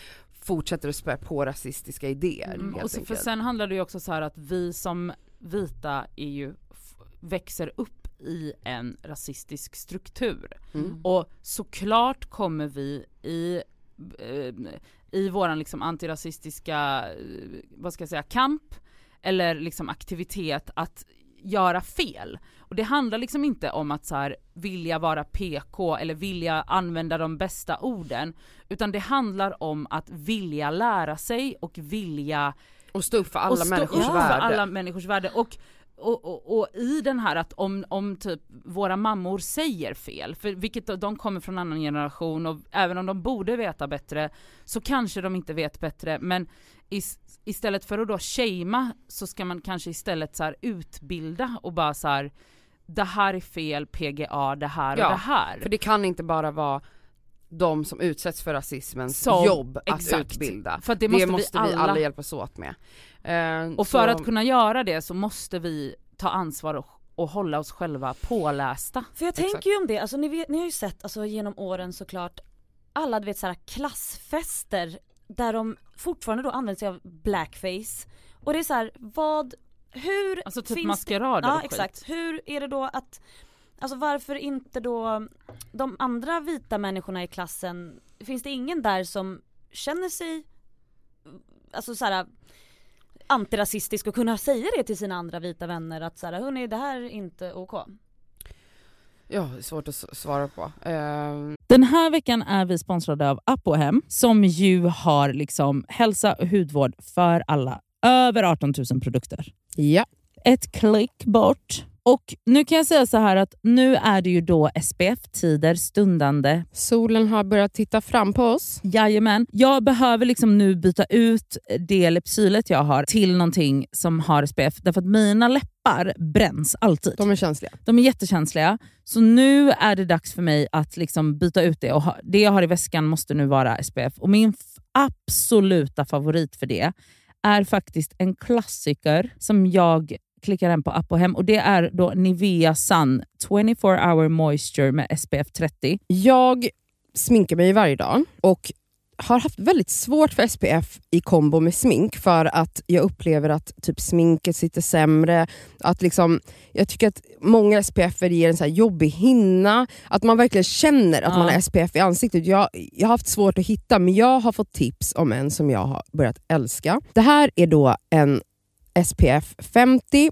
[SPEAKER 2] fortsätter att spä på rasistiska idéer
[SPEAKER 4] Mm, och så, för sen handlar det ju också så här att vi som vita är ju, växer upp i en rasistisk struktur.
[SPEAKER 2] Mm.
[SPEAKER 4] Och såklart kommer vi i, eh, i våran liksom antirasistiska, eh, vad ska jag säga, kamp eller liksom aktivitet att göra fel. Och det handlar liksom inte om att så här, vilja vara PK eller vilja använda de bästa orden, utan det handlar om att vilja lära sig och vilja
[SPEAKER 2] Och stå upp för alla människors
[SPEAKER 4] upp för
[SPEAKER 2] värde.
[SPEAKER 4] alla människors värde. Och, och, och, och i den här att om, om typ våra mammor säger fel, för vilket de kommer från annan generation och även om de borde veta bättre så kanske de inte vet bättre men is, istället för att då shamea så ska man kanske istället så utbilda och bara så här det här är fel PGA, det här
[SPEAKER 2] Ja,
[SPEAKER 4] och det här.
[SPEAKER 2] För det kan inte bara vara de som utsätts för rasismens
[SPEAKER 4] Som-
[SPEAKER 2] jobb att
[SPEAKER 4] exakt.
[SPEAKER 2] utbilda.
[SPEAKER 4] För det måste,
[SPEAKER 2] det måste
[SPEAKER 4] vi alla,
[SPEAKER 2] hjälpas åt med. Eh,
[SPEAKER 4] och för
[SPEAKER 2] så-
[SPEAKER 4] att kunna göra det så måste vi ta ansvar och, och hålla oss själva pålästa.
[SPEAKER 3] För jag
[SPEAKER 2] Exakt.
[SPEAKER 3] tänker ju om det, alltså ni, vet, ni har ju sett alltså, genom åren såklart alla du vet såhär klassfester där de fortfarande då använder sig av blackface och det är så här, vad, hur
[SPEAKER 4] Alltså typ
[SPEAKER 3] finns
[SPEAKER 4] maskerader
[SPEAKER 3] Ja
[SPEAKER 4] och skit.
[SPEAKER 3] exakt, hur är det då att, alltså varför inte då de andra vita människorna i klassen, finns det ingen där som känner sig, alltså såhär antirasistisk och kunna säga det till sina andra vita vänner att såhär, hörni det här är inte OK.
[SPEAKER 2] Ja, det är svårt att svara på. Eh,
[SPEAKER 5] Den här veckan är vi sponsrade av Apohem som ju har liksom hälsa och hudvård för alla. Över 18 000 produkter.
[SPEAKER 6] Ja.
[SPEAKER 5] Ett klick bort. Och nu kan jag säga så här att nu är det ju då SPF-tider stundande.
[SPEAKER 6] Solen har börjat titta fram på oss.
[SPEAKER 5] Jajamän. Jag behöver liksom nu byta ut det Lypsylet jag har till någonting som har SPF. Därför att mina läppar bränns alltid.
[SPEAKER 6] De är känsliga.
[SPEAKER 5] De är jättekänsliga. Så nu är det dags för mig att liksom byta ut det. Och ha, det jag har i väskan måste nu vara SPF. Och Min absoluta favorit för det är faktiskt en klassiker som jag klickar hem på Apohem. Och Det är då Nivea Sun 24 hour moisture med SPF 30.
[SPEAKER 6] Jag sminkar mig varje dag och har haft väldigt svårt för SPF i kombo med smink för att jag upplever att typ sminket sitter sämre. Att liksom, jag tycker att många SPF ger en så här jobbig hinna. Att man verkligen känner att
[SPEAKER 5] Ja.
[SPEAKER 6] man har SPF i ansiktet. Jag, jag har haft svårt att hitta men jag har fått tips om en som jag har börjat älska. Det här är då en SPF 50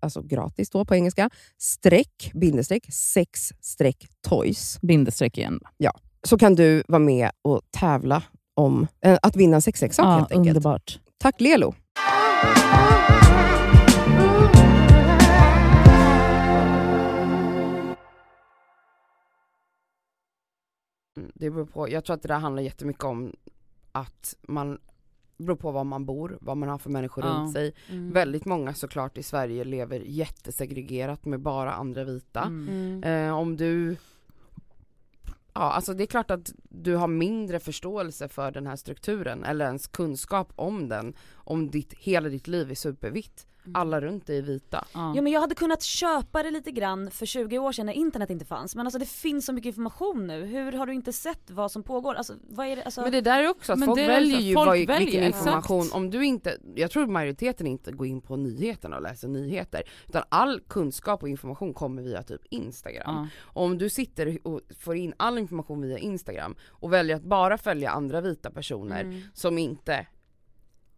[SPEAKER 6] alltså gratis då på engelska, streck, bindestreck, sex streck toys.
[SPEAKER 5] Bindestreck igen.
[SPEAKER 6] Så kan du vara med och tävla om eh, att vinna en sexleksak
[SPEAKER 5] Ja,
[SPEAKER 6] helt enkelt.
[SPEAKER 5] underbart.
[SPEAKER 6] Tack Lelo!
[SPEAKER 2] Mm, Det beror på, jag tror att det där handlar jättemycket om att man beror på var man bor, vad man har för människor
[SPEAKER 4] Ja.
[SPEAKER 2] runt sig.
[SPEAKER 3] Mm.
[SPEAKER 2] Väldigt många såklart i Sverige lever jättesegregerat med bara andra vita.
[SPEAKER 4] Mm.
[SPEAKER 3] Mm.
[SPEAKER 2] Eh, om du Ja, alltså det är klart att du har mindre förståelse för den här strukturen eller ens kunskap om den om ditt, hela ditt liv är supervitt. Alla runt dig är vita.
[SPEAKER 4] Ja.
[SPEAKER 3] Jo men jag hade kunnat köpa det lite grann för 20 år sedan när internet inte fanns men alltså det finns så mycket information nu, hur har du inte sett vad som pågår? Alltså vad är det, alltså...
[SPEAKER 2] Men det där är också att
[SPEAKER 4] Men
[SPEAKER 2] folk väljer ju
[SPEAKER 4] folk
[SPEAKER 2] vad,
[SPEAKER 4] väljer,
[SPEAKER 2] vilken
[SPEAKER 4] exakt.
[SPEAKER 2] information, om du inte, jag tror majoriteten inte går in på nyheterna och läser nyheter, utan all kunskap och information kommer via typ Instagram.
[SPEAKER 4] Ja.
[SPEAKER 2] Om du sitter och får in all information via Instagram och väljer att bara följa andra vita personer
[SPEAKER 3] Mm.
[SPEAKER 2] som inte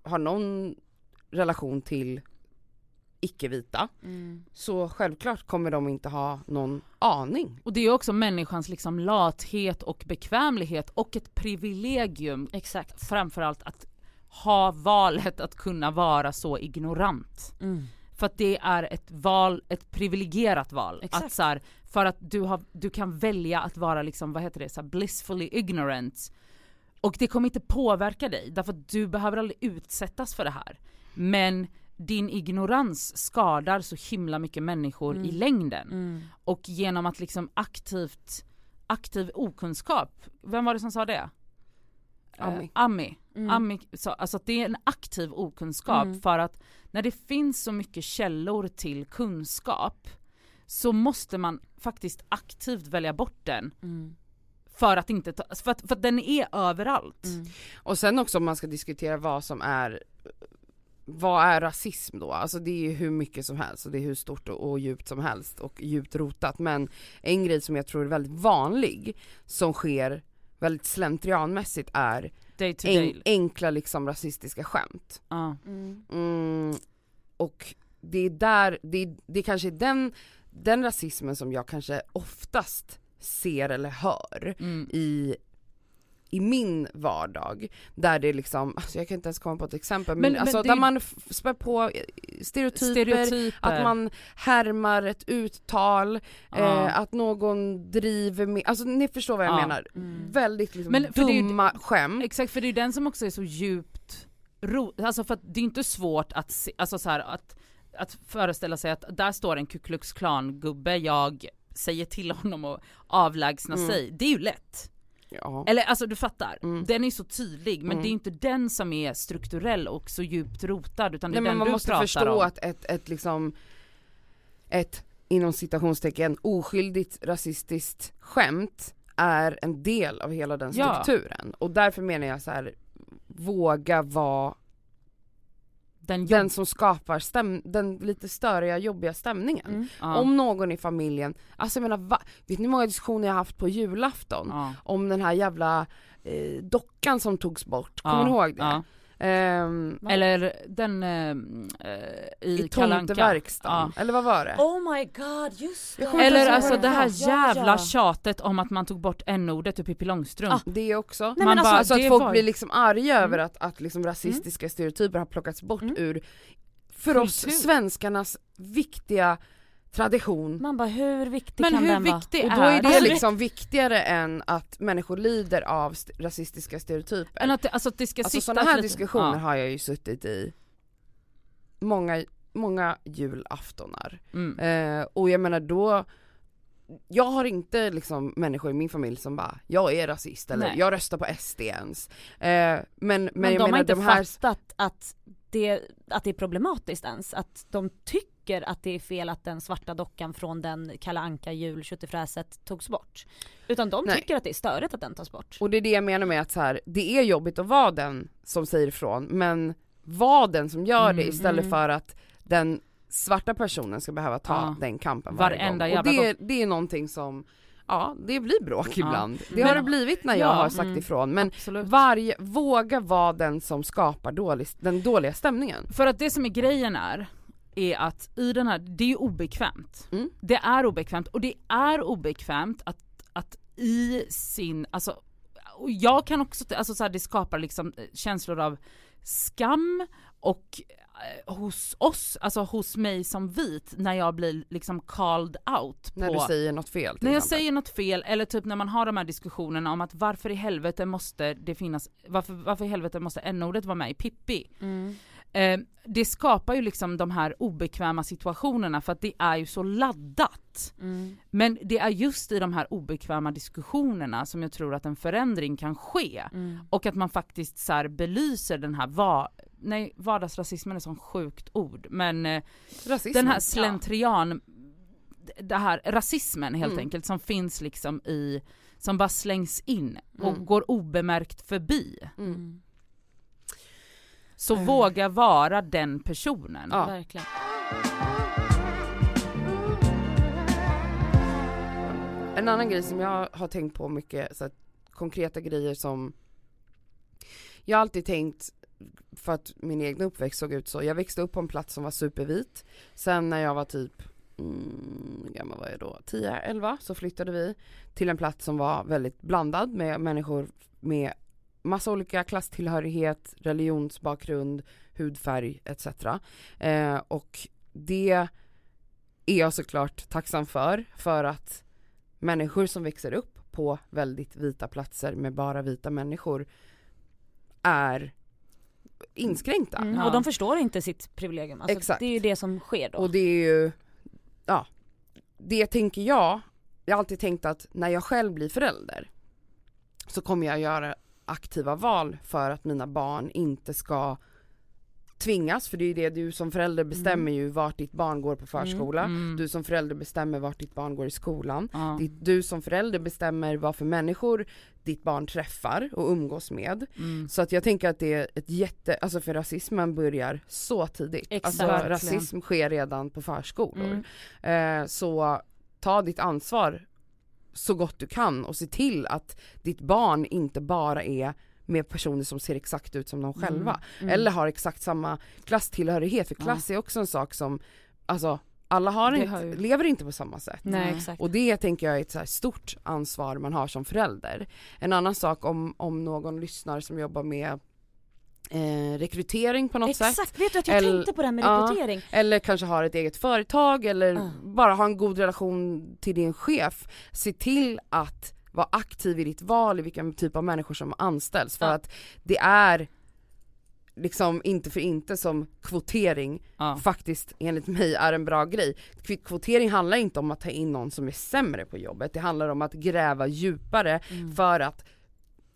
[SPEAKER 2] har någon relation till icke-vita,
[SPEAKER 3] Mm.
[SPEAKER 2] så självklart kommer de inte ha någon aning.
[SPEAKER 4] Och det är också människans liksom lathet och bekvämlighet och ett privilegium
[SPEAKER 3] Exakt.
[SPEAKER 4] framförallt att ha valet att kunna vara så ignorant.
[SPEAKER 3] Mm.
[SPEAKER 4] För att det är ett val, ett privilegierat val.
[SPEAKER 3] Exakt.
[SPEAKER 4] Att så här, för att du, har, du kan välja att vara liksom, vad heter det, så här, blissfully ignorant. Och det kommer inte påverka dig, därför att du behöver aldrig utsättas för det här. Men din ignorans skadar så himla mycket människor i längden.
[SPEAKER 3] Mm.
[SPEAKER 4] Och genom att liksom aktivt, aktiv okunskap, vem var det som sa det?
[SPEAKER 2] Ami.
[SPEAKER 4] Eh, Ami.
[SPEAKER 3] Mm.
[SPEAKER 4] Ami sa, alltså att det är en aktiv okunskap
[SPEAKER 3] Mm.
[SPEAKER 4] för att när det finns så mycket källor till kunskap så måste man faktiskt aktivt välja bort den
[SPEAKER 3] Mm.
[SPEAKER 4] för att inte ta, för att, för att den är överallt.
[SPEAKER 3] Mm.
[SPEAKER 2] Och sen också om man ska diskutera vad som är vad är rasism då? Alltså det är ju hur mycket som helst och det är hur stort och, och djupt som helst och djupt rotat men en grej som jag tror är väldigt vanlig som sker väldigt slentrianmässigt är
[SPEAKER 4] Day to
[SPEAKER 2] en,
[SPEAKER 4] day.
[SPEAKER 2] enkla liksom rasistiska skämt.
[SPEAKER 4] Ja.
[SPEAKER 3] Mm.
[SPEAKER 2] Mm, och det är där, det, är- det kanske är den, den rasismen som jag kanske oftast ser eller hör
[SPEAKER 4] Mm.
[SPEAKER 2] i, i min vardag. Där det liksom, alltså jag kan inte ens komma på ett exempel, men,
[SPEAKER 4] Men- men
[SPEAKER 2] alltså
[SPEAKER 4] det
[SPEAKER 2] där
[SPEAKER 4] är-
[SPEAKER 2] man spär på stereotyper,
[SPEAKER 4] Stereotyper.
[SPEAKER 2] att man härmar ett uttal,
[SPEAKER 4] Ja.
[SPEAKER 2] eh, att någon driver med, alltså ni förstår vad jag
[SPEAKER 4] Ja.
[SPEAKER 2] menar.
[SPEAKER 3] Mm.
[SPEAKER 2] Väldigt liksom
[SPEAKER 4] Men för det är ju-
[SPEAKER 2] dumma skämt.
[SPEAKER 4] Exakt, för det är den som också är så djupt ro, alltså för att det är inte svårt att se, alltså så här, att, att föreställa sig att där står en Ku Klux Klan gubbe, jag säger till honom att avlägsna
[SPEAKER 2] Mm.
[SPEAKER 4] sig, det är ju lätt.
[SPEAKER 2] Ja.
[SPEAKER 4] Eller alltså du fattar,
[SPEAKER 2] Mm.
[SPEAKER 4] den är så tydlig men
[SPEAKER 2] Mm.
[SPEAKER 4] det är inte den som är strukturell och så djupt rotad utan det är
[SPEAKER 2] Nej men
[SPEAKER 4] den
[SPEAKER 2] man
[SPEAKER 4] du
[SPEAKER 2] måste förstå
[SPEAKER 4] om.
[SPEAKER 2] att ett, ett liksom ett inom citationstecken oskyldigt rasistiskt skämt är en del av hela den
[SPEAKER 4] Ja.
[SPEAKER 2] strukturen och därför menar jag så här våga vara
[SPEAKER 4] Den,
[SPEAKER 2] den som skapar stäm, den lite störiga, jobbiga stämningen.
[SPEAKER 3] Mm.
[SPEAKER 4] ja.
[SPEAKER 2] Om någon i familjen, alltså jag menar, va, vet ni hur många diskussioner jag haft på julafton?
[SPEAKER 4] ja.
[SPEAKER 2] Om den här jävla eh, dockan som togs bort, kommer ni ihåg det?
[SPEAKER 4] Ja.
[SPEAKER 2] Ehm,
[SPEAKER 4] Eller den eh, i,
[SPEAKER 2] I tomteverkstan, eller vad var det?
[SPEAKER 3] Oh my god, just det!
[SPEAKER 4] Eller alltså det här
[SPEAKER 3] Ja,
[SPEAKER 4] jävla
[SPEAKER 3] ja.
[SPEAKER 4] tjatet om att man tog bort n-ordet ur Pippi Långstrump.
[SPEAKER 3] Ah,
[SPEAKER 2] Det också.
[SPEAKER 3] Nej,
[SPEAKER 4] Man
[SPEAKER 3] alltså,
[SPEAKER 4] bara,
[SPEAKER 2] så att
[SPEAKER 4] det
[SPEAKER 2] folk
[SPEAKER 4] var-
[SPEAKER 2] blir liksom arga
[SPEAKER 3] Mm.
[SPEAKER 2] över att, att liksom rasistiska stereotyper har plockats bort
[SPEAKER 3] Mm.
[SPEAKER 2] ur, för oss
[SPEAKER 4] Kultur.
[SPEAKER 2] svenskarnas viktiga tradition.
[SPEAKER 3] Man bara hur viktig
[SPEAKER 4] Men
[SPEAKER 3] kan
[SPEAKER 4] hur
[SPEAKER 3] den vara?
[SPEAKER 4] viktig
[SPEAKER 2] Och då
[SPEAKER 4] är
[SPEAKER 2] det
[SPEAKER 3] Alltså,
[SPEAKER 2] liksom viktigare än att människor lider av st- rasistiska stereotyper.
[SPEAKER 4] Än att det, alltså att det ska
[SPEAKER 2] Alltså
[SPEAKER 4] sitta
[SPEAKER 2] sådana här
[SPEAKER 4] lite-
[SPEAKER 2] diskussioner
[SPEAKER 4] Ja.
[SPEAKER 2] har jag ju suttit i många, många julaftonar.
[SPEAKER 4] Mm.
[SPEAKER 2] Eh, och jag menar då, jag har inte liksom människor i min familj som bara, jag är rasist eller
[SPEAKER 4] Nej.
[SPEAKER 2] jag röstar på SD ens. Eh, men, men,
[SPEAKER 3] Men,
[SPEAKER 2] jag
[SPEAKER 3] de
[SPEAKER 2] menar
[SPEAKER 3] har inte
[SPEAKER 2] de här,
[SPEAKER 3] fattat att det, att det är problematiskt ens. Att de tycker att det är fel att den svarta dockan från den Kalle Anka jul köttfräset togs bort. Utan de
[SPEAKER 2] Nej.
[SPEAKER 3] tycker att det är störigt att den tas bort.
[SPEAKER 2] och det är det jag menar med att så här, det är jobbigt att vara den som säger ifrån men var den som gör det
[SPEAKER 4] Mm,
[SPEAKER 2] istället
[SPEAKER 3] mm.
[SPEAKER 2] för att den svarta personen ska behöva ta
[SPEAKER 4] Ja.
[SPEAKER 2] den kampen varje
[SPEAKER 4] Varenda
[SPEAKER 2] gång. Och det, det är någonting som, ja det blir bråk
[SPEAKER 4] Ja.
[SPEAKER 2] ibland. Det har det blivit när jag
[SPEAKER 4] Ja,
[SPEAKER 2] har sagt
[SPEAKER 3] mm.
[SPEAKER 2] ifrån men
[SPEAKER 4] Absolut.
[SPEAKER 2] varje, våga vara den som skapar dålig, den dåliga stämningen.
[SPEAKER 4] För att det som är grejen är, är att i den här, det är ju obekvämt.
[SPEAKER 2] Mm.
[SPEAKER 4] Det är obekvämt och det är obekvämt att, att i sin, alltså, och jag kan också, alltså så här, det skapar liksom eh, känslor av skam och eh, hos oss, alltså hos mig som vit när jag blir liksom called out
[SPEAKER 2] När
[SPEAKER 4] på
[SPEAKER 2] du säger något fel
[SPEAKER 4] när jag
[SPEAKER 2] exempel.
[SPEAKER 4] säger något fel eller typ när man har de här diskussionerna om att varför i helvete måste det finnas, varför, varför i helvete måste n-ordet vara med i Pippi?
[SPEAKER 3] Mm.
[SPEAKER 4] Eh, det skapar ju liksom de här obekväma situationerna för att det är ju så laddat.
[SPEAKER 3] Mm.
[SPEAKER 4] Men det är just i de här obekväma diskussionerna som jag tror att en förändring kan ske.
[SPEAKER 3] Mm.
[SPEAKER 4] Och att man faktiskt så här belyser den här va nej vardagsrasismen är ett sånt sjukt ord men eh, den här slentrian, det här rasismen helt
[SPEAKER 2] Mm.
[SPEAKER 4] enkelt som finns liksom i, som bara slängs in och
[SPEAKER 2] Mm.
[SPEAKER 4] går obemärkt förbi.
[SPEAKER 2] Mm.
[SPEAKER 3] Mm.
[SPEAKER 4] Så
[SPEAKER 2] Eh.
[SPEAKER 4] våga vara den personen.
[SPEAKER 2] Ja.
[SPEAKER 3] Verkligen.
[SPEAKER 2] En annan grej som jag har tänkt på mycket, så att, konkreta grejer som Jag har alltid tänkt, för att min egen uppväxt såg ut så, jag växte upp på en plats som var supervit Sen när jag var typ, mm, gammal var jag då? 10-11 så flyttade vi till en plats som var väldigt blandad med människor med massa olika klasstillhörighet, religionsbakgrund, hudfärg etc. Eh, och det är jag såklart tacksam för, för att människor som växer upp på väldigt vita platser med bara vita människor är inskränkta.
[SPEAKER 3] Mm.
[SPEAKER 4] Ja.
[SPEAKER 3] Och de förstår inte sitt privilegium. Alltså,
[SPEAKER 2] Exakt.
[SPEAKER 3] Det är ju det som sker då.
[SPEAKER 2] Och det är ju, ja, det tänker jag, jag har alltid tänkt att när jag själv blir förälder så kommer jag göra aktiva val för att mina barn inte ska tvingas, för det är ju det du som förälder bestämmer ju vart ditt barn går på förskola,
[SPEAKER 4] Mm.
[SPEAKER 2] du som förälder bestämmer vart ditt barn går i skolan,
[SPEAKER 4] Ja.
[SPEAKER 2] Ditt, du som förälder bestämmer vad för människor ditt barn träffar och umgås med.
[SPEAKER 4] Mm.
[SPEAKER 2] Så att jag tänker att det är ett jätte, alltså för rasismen börjar så tidigt.
[SPEAKER 3] Exakt.
[SPEAKER 2] Alltså rasism sker redan på förskolor.
[SPEAKER 3] Mm.
[SPEAKER 2] Eh, så ta ditt ansvar så gott du kan och se till att ditt barn inte bara är med personer som ser exakt ut som de själva.
[SPEAKER 3] Mm.
[SPEAKER 2] Eller har exakt samma klasstillhörighet, för
[SPEAKER 4] Ja.
[SPEAKER 2] klass är också en sak som, alltså alla har inte,
[SPEAKER 4] har ju-
[SPEAKER 2] lever inte på samma sätt.
[SPEAKER 3] Nej
[SPEAKER 4] Nej.
[SPEAKER 3] exakt.
[SPEAKER 2] Och det tänker jag är ett så här stort ansvar man har som förälder. En annan sak om, om någon lyssnar som jobbar med eh, rekrytering på något sätt.
[SPEAKER 3] Exakt, vet du att jag
[SPEAKER 2] Eller-
[SPEAKER 3] tänkte på det här med
[SPEAKER 2] ja.
[SPEAKER 3] rekrytering.
[SPEAKER 2] Eller kanske har ett eget företag eller
[SPEAKER 3] Ja.
[SPEAKER 2] bara har en god relation till din chef. Se till att vara aktiv i ditt val i vilken typ av människor som anställs. För
[SPEAKER 3] Ja.
[SPEAKER 2] att det är liksom inte för inte som kvotering
[SPEAKER 4] Ja.
[SPEAKER 2] faktiskt enligt mig är en bra grej. Kv- Kvotering handlar inte om att ta in någon som är sämre på jobbet, det handlar om att gräva djupare
[SPEAKER 3] Mm.
[SPEAKER 2] för att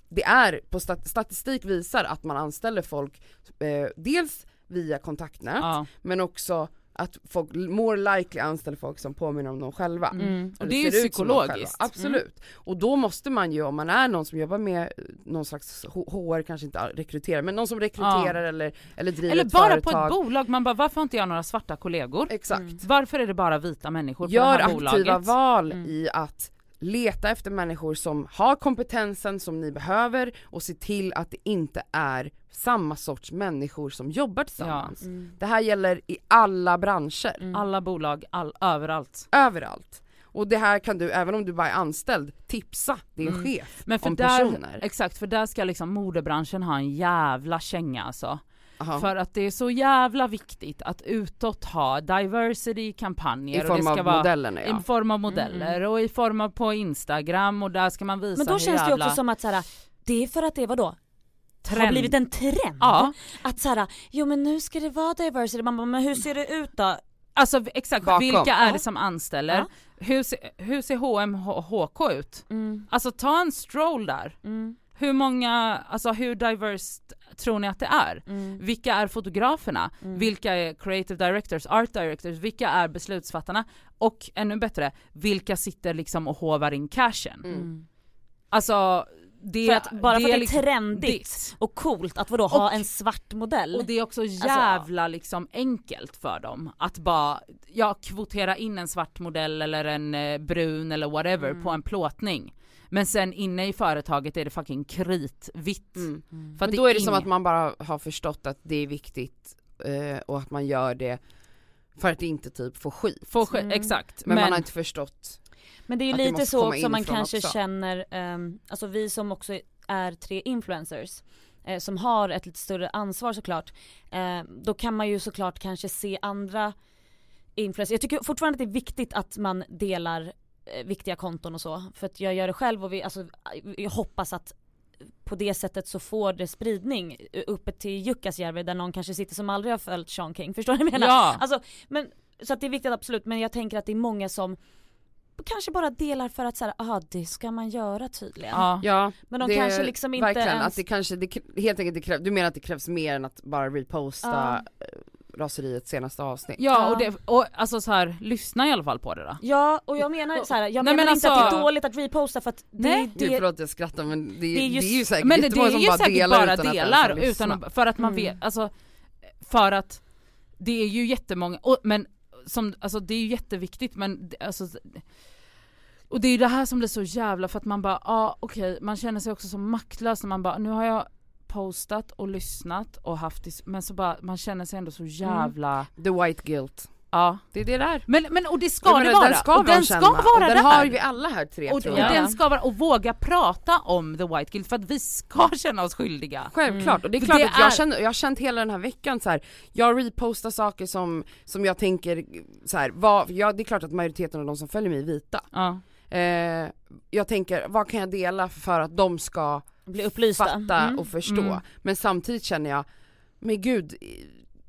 [SPEAKER 2] det är, på stat- statistik visar att man anställer folk eh, dels via kontaktnät
[SPEAKER 4] Ja.
[SPEAKER 2] men också att folk more likely anställer folk som påminner om dem själva.
[SPEAKER 3] Mm.
[SPEAKER 4] Och det är ju psykologiskt.
[SPEAKER 2] själva. Absolut. Och då måste man ju, om man är någon som jobbar med eh, någon slags HR, kanske inte rekryterar, men någon som rekryterar eller, eller driver
[SPEAKER 4] Eller
[SPEAKER 2] ett
[SPEAKER 4] bara
[SPEAKER 2] företag.
[SPEAKER 4] på ett bolag, man bara varför har inte jag några svarta kollegor?
[SPEAKER 2] Exakt.
[SPEAKER 3] Mm.
[SPEAKER 4] Varför är det bara vita människor på
[SPEAKER 2] Gör
[SPEAKER 4] det här
[SPEAKER 2] aktiva
[SPEAKER 4] bolaget?
[SPEAKER 2] val
[SPEAKER 3] Mm.
[SPEAKER 2] i att leta efter människor som har kompetensen som ni behöver och se till att det inte är samma sorts människor som jobbar tillsammans.
[SPEAKER 3] Mm.
[SPEAKER 2] Det här gäller i alla branscher,
[SPEAKER 3] Mm.
[SPEAKER 4] Alla bolag, all, överallt.
[SPEAKER 2] överallt. Och det här kan du, även om du bara är anställd, tipsa din
[SPEAKER 4] Mm.
[SPEAKER 2] chef
[SPEAKER 4] Men för
[SPEAKER 2] om
[SPEAKER 4] där,
[SPEAKER 2] personer.
[SPEAKER 4] exakt för där ska liksom modebranschen ha en jävla känga alltså.
[SPEAKER 2] Aha.
[SPEAKER 4] För att det är så jävla viktigt att utåt ha diversity-kampanjer.
[SPEAKER 2] I
[SPEAKER 4] och
[SPEAKER 2] form
[SPEAKER 4] det
[SPEAKER 2] av
[SPEAKER 4] ska vara
[SPEAKER 2] modellerna ja.
[SPEAKER 4] I form av modeller och i form av på Instagram och där ska man visa
[SPEAKER 3] Men då
[SPEAKER 4] hur
[SPEAKER 3] känns det ju
[SPEAKER 4] jävla
[SPEAKER 3] också som att så här, det är för att det vadå? har
[SPEAKER 4] trend-
[SPEAKER 3] blivit en trend.
[SPEAKER 4] Ja,
[SPEAKER 3] Att såhär, jo men nu ska det vara diversity, man bara, men hur ser det ut då?
[SPEAKER 4] alltså exakt
[SPEAKER 2] Bakom.
[SPEAKER 4] vilka är det som anställer?
[SPEAKER 3] Ja.
[SPEAKER 4] Hur, ser, hur ser H&M H- HK ut?
[SPEAKER 3] Mm,
[SPEAKER 4] Alltså ta en stroll där.
[SPEAKER 3] mm,
[SPEAKER 4] Hur många, alltså hur diverse tror ni att det är?
[SPEAKER 3] mm,
[SPEAKER 4] Vilka är fotograferna?
[SPEAKER 3] Mm.
[SPEAKER 4] Vilka är creative directors, art directors? Vilka är beslutsfattarna? Och ännu bättre, vilka sitter liksom och hovar in cashen?
[SPEAKER 2] Mm.
[SPEAKER 3] mm.
[SPEAKER 4] Alltså det,
[SPEAKER 3] För att, bara för att det är
[SPEAKER 4] liksom
[SPEAKER 3] trendigt
[SPEAKER 4] ditt.
[SPEAKER 3] och coolt att vadå ha
[SPEAKER 4] Och-
[SPEAKER 3] en svart modell.
[SPEAKER 4] Och det är också jävla liksom enkelt för dem att bara, ja kvotera in en svart modell eller en eh, brun eller whatever
[SPEAKER 3] Mm.
[SPEAKER 4] på en plåtning. Men sen inne i företaget är det fucking kritvitt.
[SPEAKER 2] Mm.
[SPEAKER 3] Mm.
[SPEAKER 4] För att
[SPEAKER 2] Men då är det som att man bara har förstått att det är viktigt eh, och att man gör det för att inte typ få skit.
[SPEAKER 4] Får sk-
[SPEAKER 3] Mm.
[SPEAKER 4] exakt.
[SPEAKER 2] men,
[SPEAKER 4] Men,
[SPEAKER 2] man har inte förstått.
[SPEAKER 3] Men det är ju lite så också man kanske
[SPEAKER 2] också.
[SPEAKER 3] känner, ehm, alltså vi som också är tre influencers eh, som har ett lite större ansvar såklart, eh, då kan man ju såklart kanske se andra influencers, jag tycker fortfarande att det är viktigt att man delar viktiga konton och så, för att jag gör det själv och vi, alltså, jag hoppas att på det sättet så får det spridning eh, uppe till Jukkasjärvi där någon kanske sitter som aldrig har följt Sean King, förstår ni vad jag menar?
[SPEAKER 4] ja.
[SPEAKER 3] Alltså, men, så att det är viktigt absolut, men jag tänker att det är många som kanske bara delar för att säga, aha det ska man göra tydligen.
[SPEAKER 4] ja.
[SPEAKER 2] Ja,
[SPEAKER 3] Men de
[SPEAKER 2] det-
[SPEAKER 3] kanske liksom inte
[SPEAKER 2] verkligen
[SPEAKER 3] ens...
[SPEAKER 2] att det kanske, det, helt enkelt det kräv, du menar att det krävs mer än att bara reposta ja. Raseriets senaste avsnitt?
[SPEAKER 4] Ja
[SPEAKER 3] Ja.
[SPEAKER 4] och, det, och alltså så här, lyssna i alla fall på det då.
[SPEAKER 3] Ja och jag menar så här, jag
[SPEAKER 4] Nej,
[SPEAKER 3] menar
[SPEAKER 4] men
[SPEAKER 3] inte
[SPEAKER 4] alltså-
[SPEAKER 3] att det är dåligt att reposta för att det,
[SPEAKER 4] Nej.
[SPEAKER 2] Gud
[SPEAKER 3] det,
[SPEAKER 2] förlåt jag skrattar men det,
[SPEAKER 3] Det är
[SPEAKER 2] det,
[SPEAKER 3] just-
[SPEAKER 2] är ju säkert
[SPEAKER 4] Men det, det är
[SPEAKER 2] som
[SPEAKER 4] ju
[SPEAKER 2] bara
[SPEAKER 4] säkert
[SPEAKER 2] delar
[SPEAKER 4] bara
[SPEAKER 2] utan
[SPEAKER 4] delar
[SPEAKER 2] att
[SPEAKER 4] utan att, för att man
[SPEAKER 3] Mm.
[SPEAKER 4] vet, alltså för att det är ju jättemånga, och, men som, alltså det är ju jätteviktigt men det- alltså och det är ju det här som blir så jävla för att man bara, ja ah, okej, man känner sig också så maktlös när man bara, nu har jag postat och lyssnat och haft dis- men så bara, man känner sig ändå så
[SPEAKER 2] Mm.
[SPEAKER 4] jävla,
[SPEAKER 2] The white guilt.
[SPEAKER 4] ja.
[SPEAKER 2] Det är det där.
[SPEAKER 4] Men, men och det ska
[SPEAKER 2] Jag
[SPEAKER 4] det
[SPEAKER 2] menar,
[SPEAKER 4] vara,
[SPEAKER 2] Den ska
[SPEAKER 4] och den
[SPEAKER 2] känna.
[SPEAKER 4] ska vara
[SPEAKER 2] och den
[SPEAKER 4] det
[SPEAKER 2] har vi alla här tre
[SPEAKER 4] Och,
[SPEAKER 2] tror
[SPEAKER 4] och
[SPEAKER 2] jag.
[SPEAKER 4] den ska vara, och våga prata om the white guilt för att vi ska känna oss skyldiga.
[SPEAKER 2] Självklart, och det är
[SPEAKER 4] För
[SPEAKER 2] klart
[SPEAKER 4] det
[SPEAKER 2] att jag,
[SPEAKER 4] är-
[SPEAKER 2] känner, jag har känt hela den här veckan så här. jag repostar saker som, som jag tänker så här, vad, ja, det är klart att majoriteten av de som följer mig är vita.
[SPEAKER 4] Ja.
[SPEAKER 2] Eh, jag tänker, vad kan jag dela för att de ska
[SPEAKER 3] bli upplysta.
[SPEAKER 2] fatta
[SPEAKER 3] Mm.
[SPEAKER 2] och förstå?
[SPEAKER 4] Mm.
[SPEAKER 2] Men samtidigt känner jag, men gud,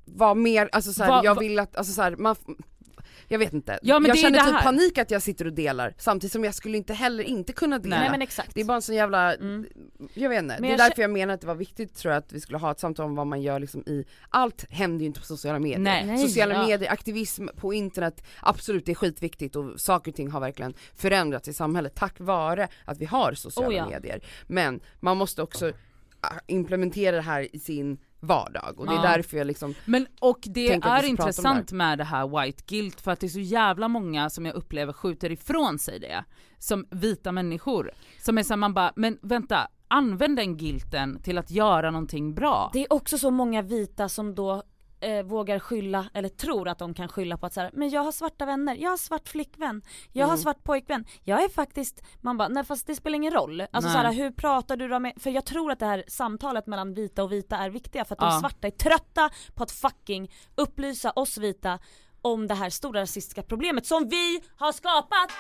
[SPEAKER 2] vad mer, alltså så här,
[SPEAKER 4] Vad-
[SPEAKER 2] jag
[SPEAKER 4] vad-
[SPEAKER 2] vill att, alltså så här, man, jag vet inte.
[SPEAKER 4] Ja, men
[SPEAKER 2] jag
[SPEAKER 4] det är
[SPEAKER 2] känner
[SPEAKER 4] det
[SPEAKER 2] typ panik att jag sitter och delar samtidigt som jag skulle inte heller inte kunna dela.
[SPEAKER 3] Nej men exakt.
[SPEAKER 2] Det är bara en sån jävla,
[SPEAKER 3] Mm.
[SPEAKER 2] jag vet inte,
[SPEAKER 3] Men
[SPEAKER 2] det är därför jag menar att det var viktigt tror jag att vi skulle ha ett samtal om vad man gör liksom i, allt händer ju inte på sociala medier.
[SPEAKER 4] Nej.
[SPEAKER 3] Nej,
[SPEAKER 2] Sociala
[SPEAKER 3] ja.
[SPEAKER 2] medier, aktivism på internet, absolut det är skitviktigt och saker och ting har verkligen förändrats i samhället tack vare att vi har sociala
[SPEAKER 3] Oh ja.
[SPEAKER 2] medier. Men man måste också ah, implementera det här i sin vardag och det är
[SPEAKER 4] Ja.
[SPEAKER 2] därför jag liksom,
[SPEAKER 4] Men och det är intressant med det här white guilt för att det är så jävla många som jag upplever skjuter ifrån sig det. Som vita människor. Som är såhär man bara, men vänta, använd den guilten till att göra någonting bra.
[SPEAKER 3] Det är också så många vita som då eh, vågar skylla, eller tror att de kan skylla på att så här, men jag har svarta vänner, jag har svart flickvän, jag har
[SPEAKER 2] Mm.
[SPEAKER 3] svart pojkvän, jag är faktiskt, man bara nej fast det spelar ingen roll. Alltså
[SPEAKER 4] Nej.
[SPEAKER 3] så här, hur pratar du då med, för jag tror att det här samtalet mellan vita och vita är viktiga för att de
[SPEAKER 4] Ja.
[SPEAKER 3] svarta är trötta på att fucking upplysa oss vita om det här stora rasistiska problemet som vi har skapat.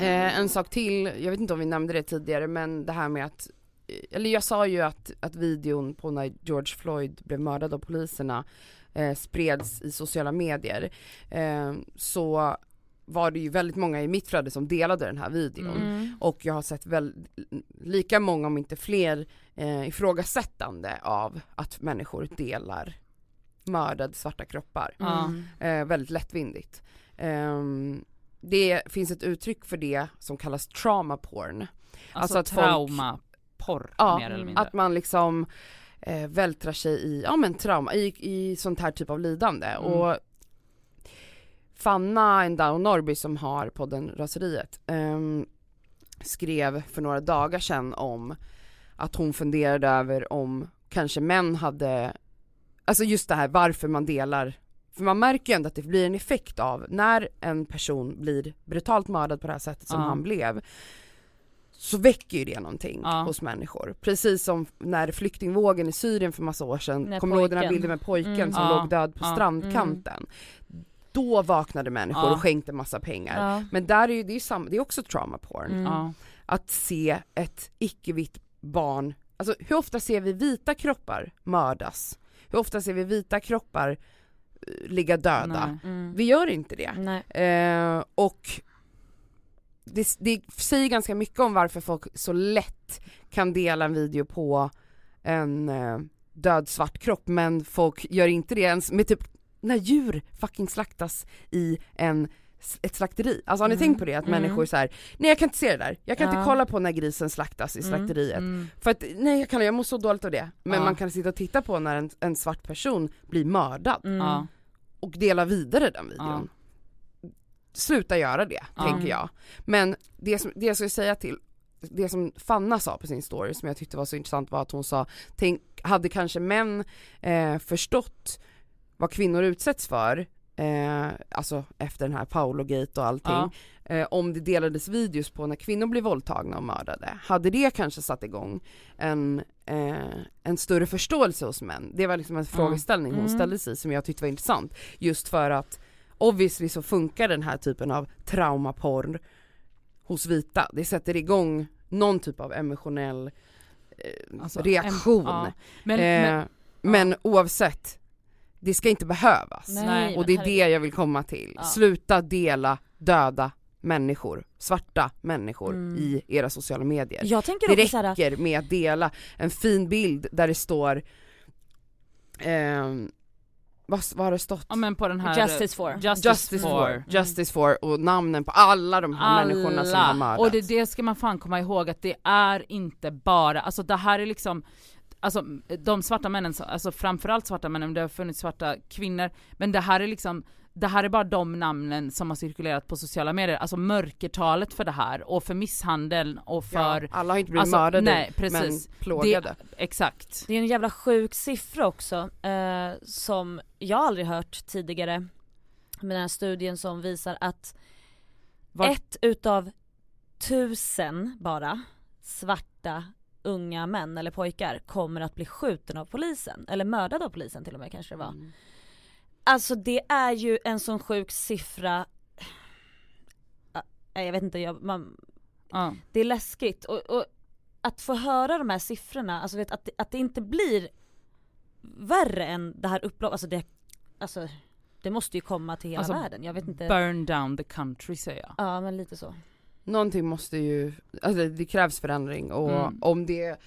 [SPEAKER 2] Eh, en sak till, jag vet inte om vi nämnde det tidigare men det här med att eller jag sa ju att, att videon på när George Floyd blev mördad av poliserna eh, spreds i sociala medier. Eh, så var det ju väldigt många i mitt flöde som delade den här videon.
[SPEAKER 3] Mm.
[SPEAKER 2] Och jag har sett väl, lika många om inte fler eh, ifrågasättande av att människor delar mördade svarta kroppar.
[SPEAKER 3] Mm.
[SPEAKER 2] Eh, väldigt lättvindigt. Ehm, det finns ett uttryck för det som kallas trauma porn.
[SPEAKER 4] Alltså,
[SPEAKER 2] Alltså att folk-
[SPEAKER 4] trauma, porr
[SPEAKER 2] Ja,
[SPEAKER 4] mer eller mindre.
[SPEAKER 2] Att man liksom eh, vältrar sig i, ja men trauma, i, i sånt här typ av lidande.
[SPEAKER 4] Mm.
[SPEAKER 2] Och Fanna Endao Norby som har podden Raseriet ehm, skrev för några dagar sedan om att hon funderade över om kanske män hade, alltså just det här varför man delar för man märker ju ändå att det blir en effekt av när en person blir brutalt mördad på det här sättet som
[SPEAKER 4] Ja.
[SPEAKER 2] han blev så väcker ju det någonting
[SPEAKER 4] Ja.
[SPEAKER 2] hos människor. Precis som när flyktingvågen i Syrien för massa år sedan, kommer du ihåg den här bilden med pojken
[SPEAKER 3] Mm.
[SPEAKER 2] som
[SPEAKER 4] Ja.
[SPEAKER 2] låg död på
[SPEAKER 4] Ja.
[SPEAKER 2] strandkanten? Då vaknade människor och skänkte massa pengar. Men där är ju, det är ju samma, det är också trauma porn.
[SPEAKER 3] Mm.
[SPEAKER 2] Att se ett icke-vitt barn, alltså hur ofta ser vi vita kroppar mördas? Hur ofta ser vi vita kroppar eh, ligga döda?
[SPEAKER 3] Mm.
[SPEAKER 2] Vi gör inte det. Eh, och det, det säger ganska mycket om varför folk så lätt kan dela en video på en eh, död svart kropp men folk gör inte det ens med typ när djur fucking slaktas i en ett slakteri. Alltså har ni
[SPEAKER 3] Mm.
[SPEAKER 2] tänkt på det? Att
[SPEAKER 3] Mm.
[SPEAKER 2] människor så här, nej jag kan inte se det där, jag kan
[SPEAKER 3] Ja.
[SPEAKER 2] inte kolla på när grisen slaktas i
[SPEAKER 3] Mm.
[SPEAKER 2] slakteriet.
[SPEAKER 4] Mm.
[SPEAKER 2] För att nej jag kan jag mår så dåligt av det. Men
[SPEAKER 4] Ja.
[SPEAKER 2] man kan sitta och titta på när en, en svart person blir mördad
[SPEAKER 3] Mm.
[SPEAKER 4] Ja.
[SPEAKER 2] och dela vidare den videon. Sluta göra det,
[SPEAKER 4] Ja.
[SPEAKER 2] tänker jag. Men det, som, det jag skulle säga till, det som Fanna sa på sin story som jag tyckte var så intressant var att hon sa, tänk, hade kanske män eh, förstått vad kvinnor utsätts för, eh, alltså efter den här Paolo-gate och allting,
[SPEAKER 4] Ja.
[SPEAKER 2] eh, om det delades videos på när kvinnor blir våldtagna och mördade, hade det kanske satt igång en, eh, en större förståelse hos män? Det var liksom en frågeställning hon
[SPEAKER 3] Mm.
[SPEAKER 2] ställde sig som jag tyckte var intressant, just för att obviously så funkar den här typen av traumaporr hos vita, det sätter igång någon typ av emotionell eh,
[SPEAKER 4] Alltså,
[SPEAKER 2] reaktion.
[SPEAKER 4] em- ja. Men,
[SPEAKER 2] eh,
[SPEAKER 4] men,
[SPEAKER 2] men oavsett, det ska inte behövas.
[SPEAKER 3] Nej,
[SPEAKER 2] Och det är det jag vill komma till.
[SPEAKER 3] Ja.
[SPEAKER 2] Sluta dela döda människor, svarta människor
[SPEAKER 3] Mm.
[SPEAKER 2] i era sociala medier.
[SPEAKER 3] Jag tänker
[SPEAKER 2] Det räcker med att dela en fin bild där det står ehm, vad, vad har det stått?
[SPEAKER 4] ja, men på den här
[SPEAKER 3] Justice for.
[SPEAKER 4] Justice,
[SPEAKER 2] Justice
[SPEAKER 4] for.
[SPEAKER 2] for, Justice for och namnen på alla de här människorna som har mördats.
[SPEAKER 4] Och det, det ska man fan komma ihåg att det är inte bara, alltså det här är liksom Alltså de svarta männen, alltså framförallt svarta männen, det har funnits svarta kvinnor, men det här är liksom det här är bara de namnen som har cirkulerat på sociala medier, alltså mörkertalet för det här och för misshandeln och för,
[SPEAKER 2] ja, alla har inte blivit
[SPEAKER 4] alltså,
[SPEAKER 2] mördade
[SPEAKER 4] nej, precis.
[SPEAKER 2] men plågade.
[SPEAKER 4] exakt.
[SPEAKER 3] det är en jävla sjuk siffra också, eh, som jag aldrig hört tidigare. Med den här studien som visar att
[SPEAKER 4] Var-
[SPEAKER 3] ett utav tusen bara svarta unga män eller pojkar kommer att bli skjuten av polisen, eller mördad av polisen till och med kanske det var.
[SPEAKER 2] Mm.
[SPEAKER 3] Alltså det är ju en sån sjuk siffra, Ah, nej, jag vet inte, jag, man,
[SPEAKER 4] Ja.
[SPEAKER 3] det är läskigt och, och att få höra de här siffrorna, alltså vet, att, det- att det inte blir värre än det här upploppet, alltså det, alltså det måste ju komma till hela
[SPEAKER 4] Alltså,
[SPEAKER 3] världen, jag vet inte.
[SPEAKER 4] Burn down the country säger jag.
[SPEAKER 3] Ja men lite så.
[SPEAKER 2] Någonting måste ju, alltså det krävs förändring och
[SPEAKER 4] Mm.
[SPEAKER 2] om det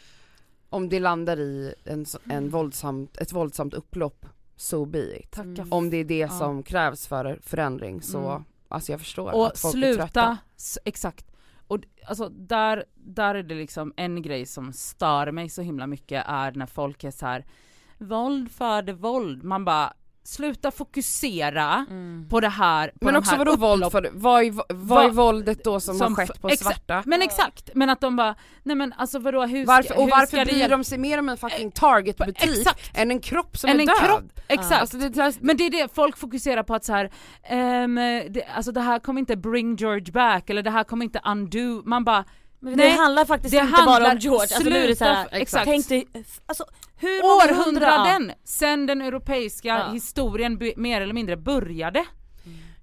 [SPEAKER 2] om det landar i en, en våldsamt, ett våldsamt upplopp, so be it.
[SPEAKER 3] Mm.
[SPEAKER 2] Om det är det
[SPEAKER 4] Ja.
[SPEAKER 2] som krävs för förändring så,
[SPEAKER 4] Mm.
[SPEAKER 2] alltså jag förstår
[SPEAKER 4] Och
[SPEAKER 2] att folk är trötta.
[SPEAKER 4] sluta, exakt. Och alltså där, där är det liksom en grej som stör mig så himla mycket är när folk är så här våld föder våld, man bara sluta fokusera
[SPEAKER 3] Mm.
[SPEAKER 4] på det här, på
[SPEAKER 2] Men
[SPEAKER 4] de
[SPEAKER 2] också
[SPEAKER 4] här
[SPEAKER 2] vadå våld för, vad är, vad är våldet då som,
[SPEAKER 4] som
[SPEAKER 2] har skett på
[SPEAKER 4] exa-
[SPEAKER 2] svarta?
[SPEAKER 4] Men exakt, men att de bara, nej men alltså vadå hur ska,
[SPEAKER 2] Varför, och
[SPEAKER 4] hur
[SPEAKER 2] varför
[SPEAKER 4] ska
[SPEAKER 2] bryr de sig mer om en fucking Target-butik
[SPEAKER 4] Exakt!
[SPEAKER 2] än en kropp som
[SPEAKER 4] Än
[SPEAKER 2] är
[SPEAKER 4] en
[SPEAKER 2] död?
[SPEAKER 4] kropp, exakt.
[SPEAKER 2] Alltså det, det,
[SPEAKER 4] Men det är det, folk fokuserar på att så här, ehm, det, alltså det här kommer inte bring George back, eller det här kommer inte undo, man bara
[SPEAKER 3] Men
[SPEAKER 4] Nej,
[SPEAKER 3] det handlar faktiskt
[SPEAKER 4] det
[SPEAKER 3] inte bara
[SPEAKER 4] handlar-
[SPEAKER 3] om George, alltså nu är det så här,
[SPEAKER 4] exakt.
[SPEAKER 3] tänk dig, alltså hur hundra-
[SPEAKER 4] århundraden sen den europeiska
[SPEAKER 3] Ja.
[SPEAKER 4] historien mer eller mindre började.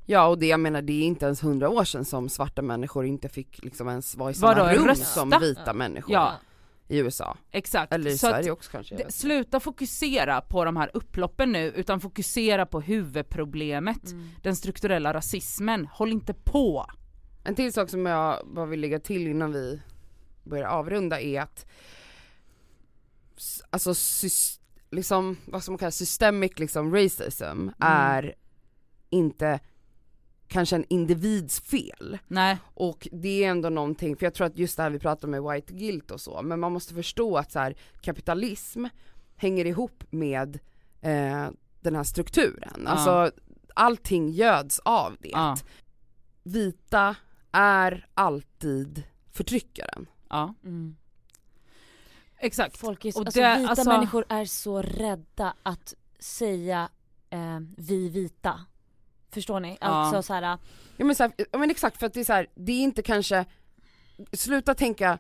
[SPEAKER 2] Ja och det jag menar det är inte ens hundra år sedan som svarta människor inte fick liksom ens vara i samma
[SPEAKER 4] Vadå,
[SPEAKER 2] rum
[SPEAKER 4] rösta?
[SPEAKER 2] som vita människor.
[SPEAKER 4] Ja.
[SPEAKER 2] i USA.
[SPEAKER 4] Exakt.
[SPEAKER 2] Eller i
[SPEAKER 4] Så
[SPEAKER 2] Sverige också kanske.
[SPEAKER 4] sluta fokusera på de här upploppen nu utan fokusera på huvudproblemet,
[SPEAKER 3] Mm.
[SPEAKER 4] den strukturella rasismen. Håll inte på.
[SPEAKER 2] En till sak som jag bara vill lägga till innan vi börjar avrunda är att alltså liksom, vad som man kallar systemic liksom racism är inte kanske en individs fel.
[SPEAKER 4] Nej.
[SPEAKER 2] Och det är ändå någonting, för jag tror att just det här vi pratar med white guilt och så, men man måste förstå att så här, kapitalism hänger ihop med eh, den här strukturen.
[SPEAKER 4] Ja.
[SPEAKER 2] Alltså allting göds av det.
[SPEAKER 4] Ja.
[SPEAKER 2] Vita är alltid förtryckaren.
[SPEAKER 4] Ja.
[SPEAKER 3] Mm.
[SPEAKER 4] Exakt.
[SPEAKER 3] Folk är,
[SPEAKER 4] Och
[SPEAKER 3] alltså,
[SPEAKER 4] det-
[SPEAKER 3] vita
[SPEAKER 4] alltså-
[SPEAKER 3] människor är så rädda att säga eh, vi vita. Förstår ni?
[SPEAKER 4] Ja.
[SPEAKER 3] Alltså så här,
[SPEAKER 2] Ja men, så här, ja, men exakt för att det är så här, det är inte kanske, sluta tänka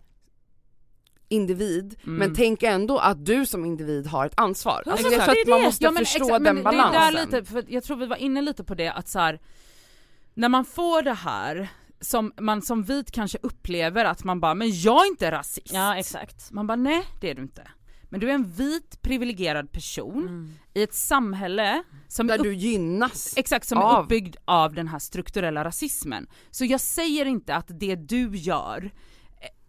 [SPEAKER 2] individ,
[SPEAKER 4] Mm.
[SPEAKER 2] men tänk ändå att du som individ har ett ansvar. Alltså, jag
[SPEAKER 4] Exakt.
[SPEAKER 2] tror
[SPEAKER 3] är
[SPEAKER 2] att man måste
[SPEAKER 4] Ja, men
[SPEAKER 2] förstå
[SPEAKER 4] exakt,
[SPEAKER 2] den balansen.
[SPEAKER 4] Det är där lite, för jag tror vi var inne lite på det att så här, när man får det här som man som vit kanske upplever att man bara, men jag är inte rasist.
[SPEAKER 3] ja exakt.
[SPEAKER 4] Man bara, nej det är du inte. Men du är en vit privilegierad person
[SPEAKER 3] Mm.
[SPEAKER 4] i ett samhälle som
[SPEAKER 2] Där
[SPEAKER 4] är upp,
[SPEAKER 2] du gynnas.
[SPEAKER 4] exakt, som är
[SPEAKER 2] av-
[SPEAKER 4] uppbyggd av den här strukturella rasismen. Så jag säger inte att det du gör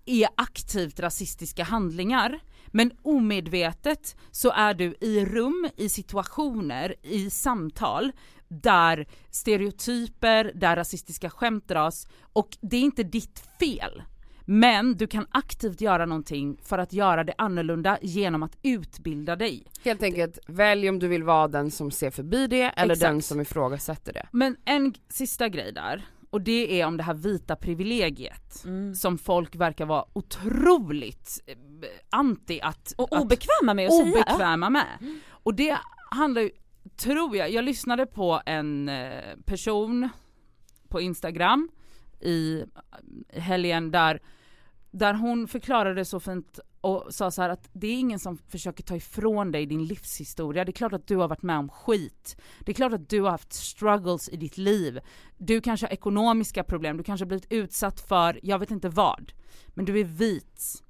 [SPEAKER 4] är aktivt rasistiska handlingar, men omedvetet så är du i rum, i situationer, i samtal där stereotyper, där rasistiska skämt dras och det är inte ditt fel. Men du kan aktivt göra någonting för att göra det annorlunda genom att utbilda dig.
[SPEAKER 2] Helt enkelt, välj om du vill vara den som ser förbi det eller
[SPEAKER 4] Exakt.
[SPEAKER 2] den som ifrågasätter det.
[SPEAKER 4] Men en sista grej där, och det är om det här vita privilegiet
[SPEAKER 3] Mm.
[SPEAKER 4] som folk verkar vara otroligt eh, anti att,
[SPEAKER 3] Och obekväma med att säga.
[SPEAKER 4] obekväma med. Och det handlar ju, tror jag, jag lyssnade på en eh, person på Instagram i eh, helgen där, där hon förklarade så fint och sa så här att det är ingen som försöker ta ifrån dig din livshistoria. Det är klart att du har varit med om skit. Det är klart att du har haft struggles i ditt liv. Du kanske har ekonomiska problem, du kanske har blivit utsatt för, jag vet inte vad. Men du är vit.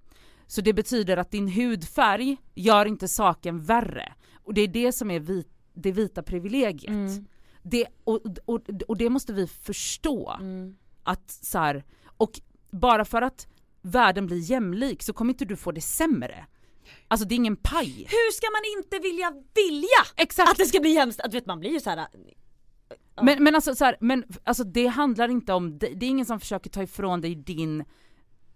[SPEAKER 4] Så det betyder att din hudfärg gör inte saken värre. Och det är det som är vit, det vita privilegiet.
[SPEAKER 3] Mm.
[SPEAKER 4] Det, och, och, och det måste vi förstå.
[SPEAKER 3] Mm.
[SPEAKER 4] Att så här, och bara för att världen blir jämlik så kommer inte du få det sämre. Alltså det är ingen paj.
[SPEAKER 3] Hur ska man inte vilja vilja
[SPEAKER 4] Exakt.
[SPEAKER 3] att det ska bli jämställt? Vet man blir ju så här. Ja.
[SPEAKER 4] Men, men alltså så här, men alltså det handlar inte om, det, det är ingen som försöker ta ifrån dig din,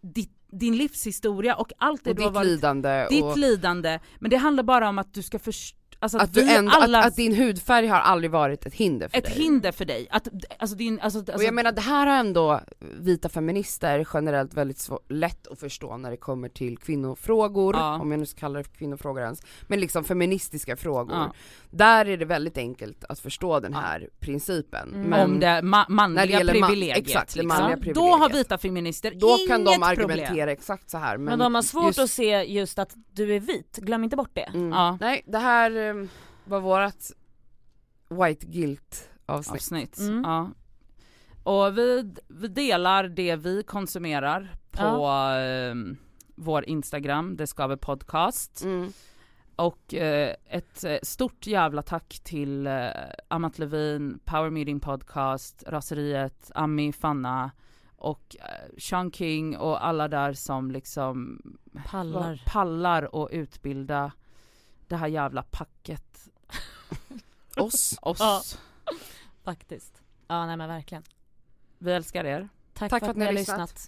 [SPEAKER 4] ditt, din livshistoria och allt det
[SPEAKER 2] Och
[SPEAKER 4] du har
[SPEAKER 2] ditt
[SPEAKER 4] varit,
[SPEAKER 2] lidande
[SPEAKER 4] ditt
[SPEAKER 2] och
[SPEAKER 4] lidande. Men det handlar bara om att du ska förstå, alltså att,
[SPEAKER 2] att, du ändå,
[SPEAKER 4] alla,
[SPEAKER 2] att, att din hudfärg har aldrig varit ett hinder för
[SPEAKER 4] ett
[SPEAKER 2] dig.
[SPEAKER 4] hinder för dig. Att, alltså din, alltså, alltså,
[SPEAKER 2] och jag menar det här har ändå vita feminister generellt väldigt svår, lätt att förstå när det kommer till kvinnofrågor,
[SPEAKER 4] Ja.
[SPEAKER 2] om jag nu ska kalla det för kvinnofrågor ens, men liksom feministiska frågor.
[SPEAKER 4] Ja.
[SPEAKER 2] Där är det väldigt enkelt att förstå den
[SPEAKER 4] Ja.
[SPEAKER 2] här principen.
[SPEAKER 3] Mm.
[SPEAKER 2] Men
[SPEAKER 4] om det ma- manliga
[SPEAKER 2] när det
[SPEAKER 4] privilegiet.
[SPEAKER 2] exakt, det
[SPEAKER 4] liksom.
[SPEAKER 2] manliga
[SPEAKER 4] Då
[SPEAKER 2] privilegiet.
[SPEAKER 4] har vita feminister
[SPEAKER 2] då kan
[SPEAKER 4] inget
[SPEAKER 2] de argumentera
[SPEAKER 4] problem.
[SPEAKER 2] exakt så här. Men,
[SPEAKER 3] Men, de har svårt
[SPEAKER 2] just-
[SPEAKER 3] att se just att du är vit, glöm inte bort det.
[SPEAKER 2] Mm.
[SPEAKER 4] Ja.
[SPEAKER 2] Nej, det här eh, var vårat white guilt avsnitt.
[SPEAKER 4] avsnitt.
[SPEAKER 3] Mm.
[SPEAKER 4] Ja. Och vi, vi delar det vi konsumerar på ehm, vår Instagram, det skaver podcast.
[SPEAKER 2] Mm.
[SPEAKER 4] Och eh, ett eh, stort jävla tack till eh, Amat Levin, Power Meeting Podcast, Raseriet, Ami, Fanna och eh, Sean King och alla där som liksom
[SPEAKER 3] Pallar.
[SPEAKER 4] pallar och utbilda det här jävla packet
[SPEAKER 2] Oss.
[SPEAKER 4] oss.
[SPEAKER 3] Ja. Faktiskt. Ja nej men verkligen.
[SPEAKER 4] Vi älskar er.
[SPEAKER 3] Tack, för att, ni har lyssnat.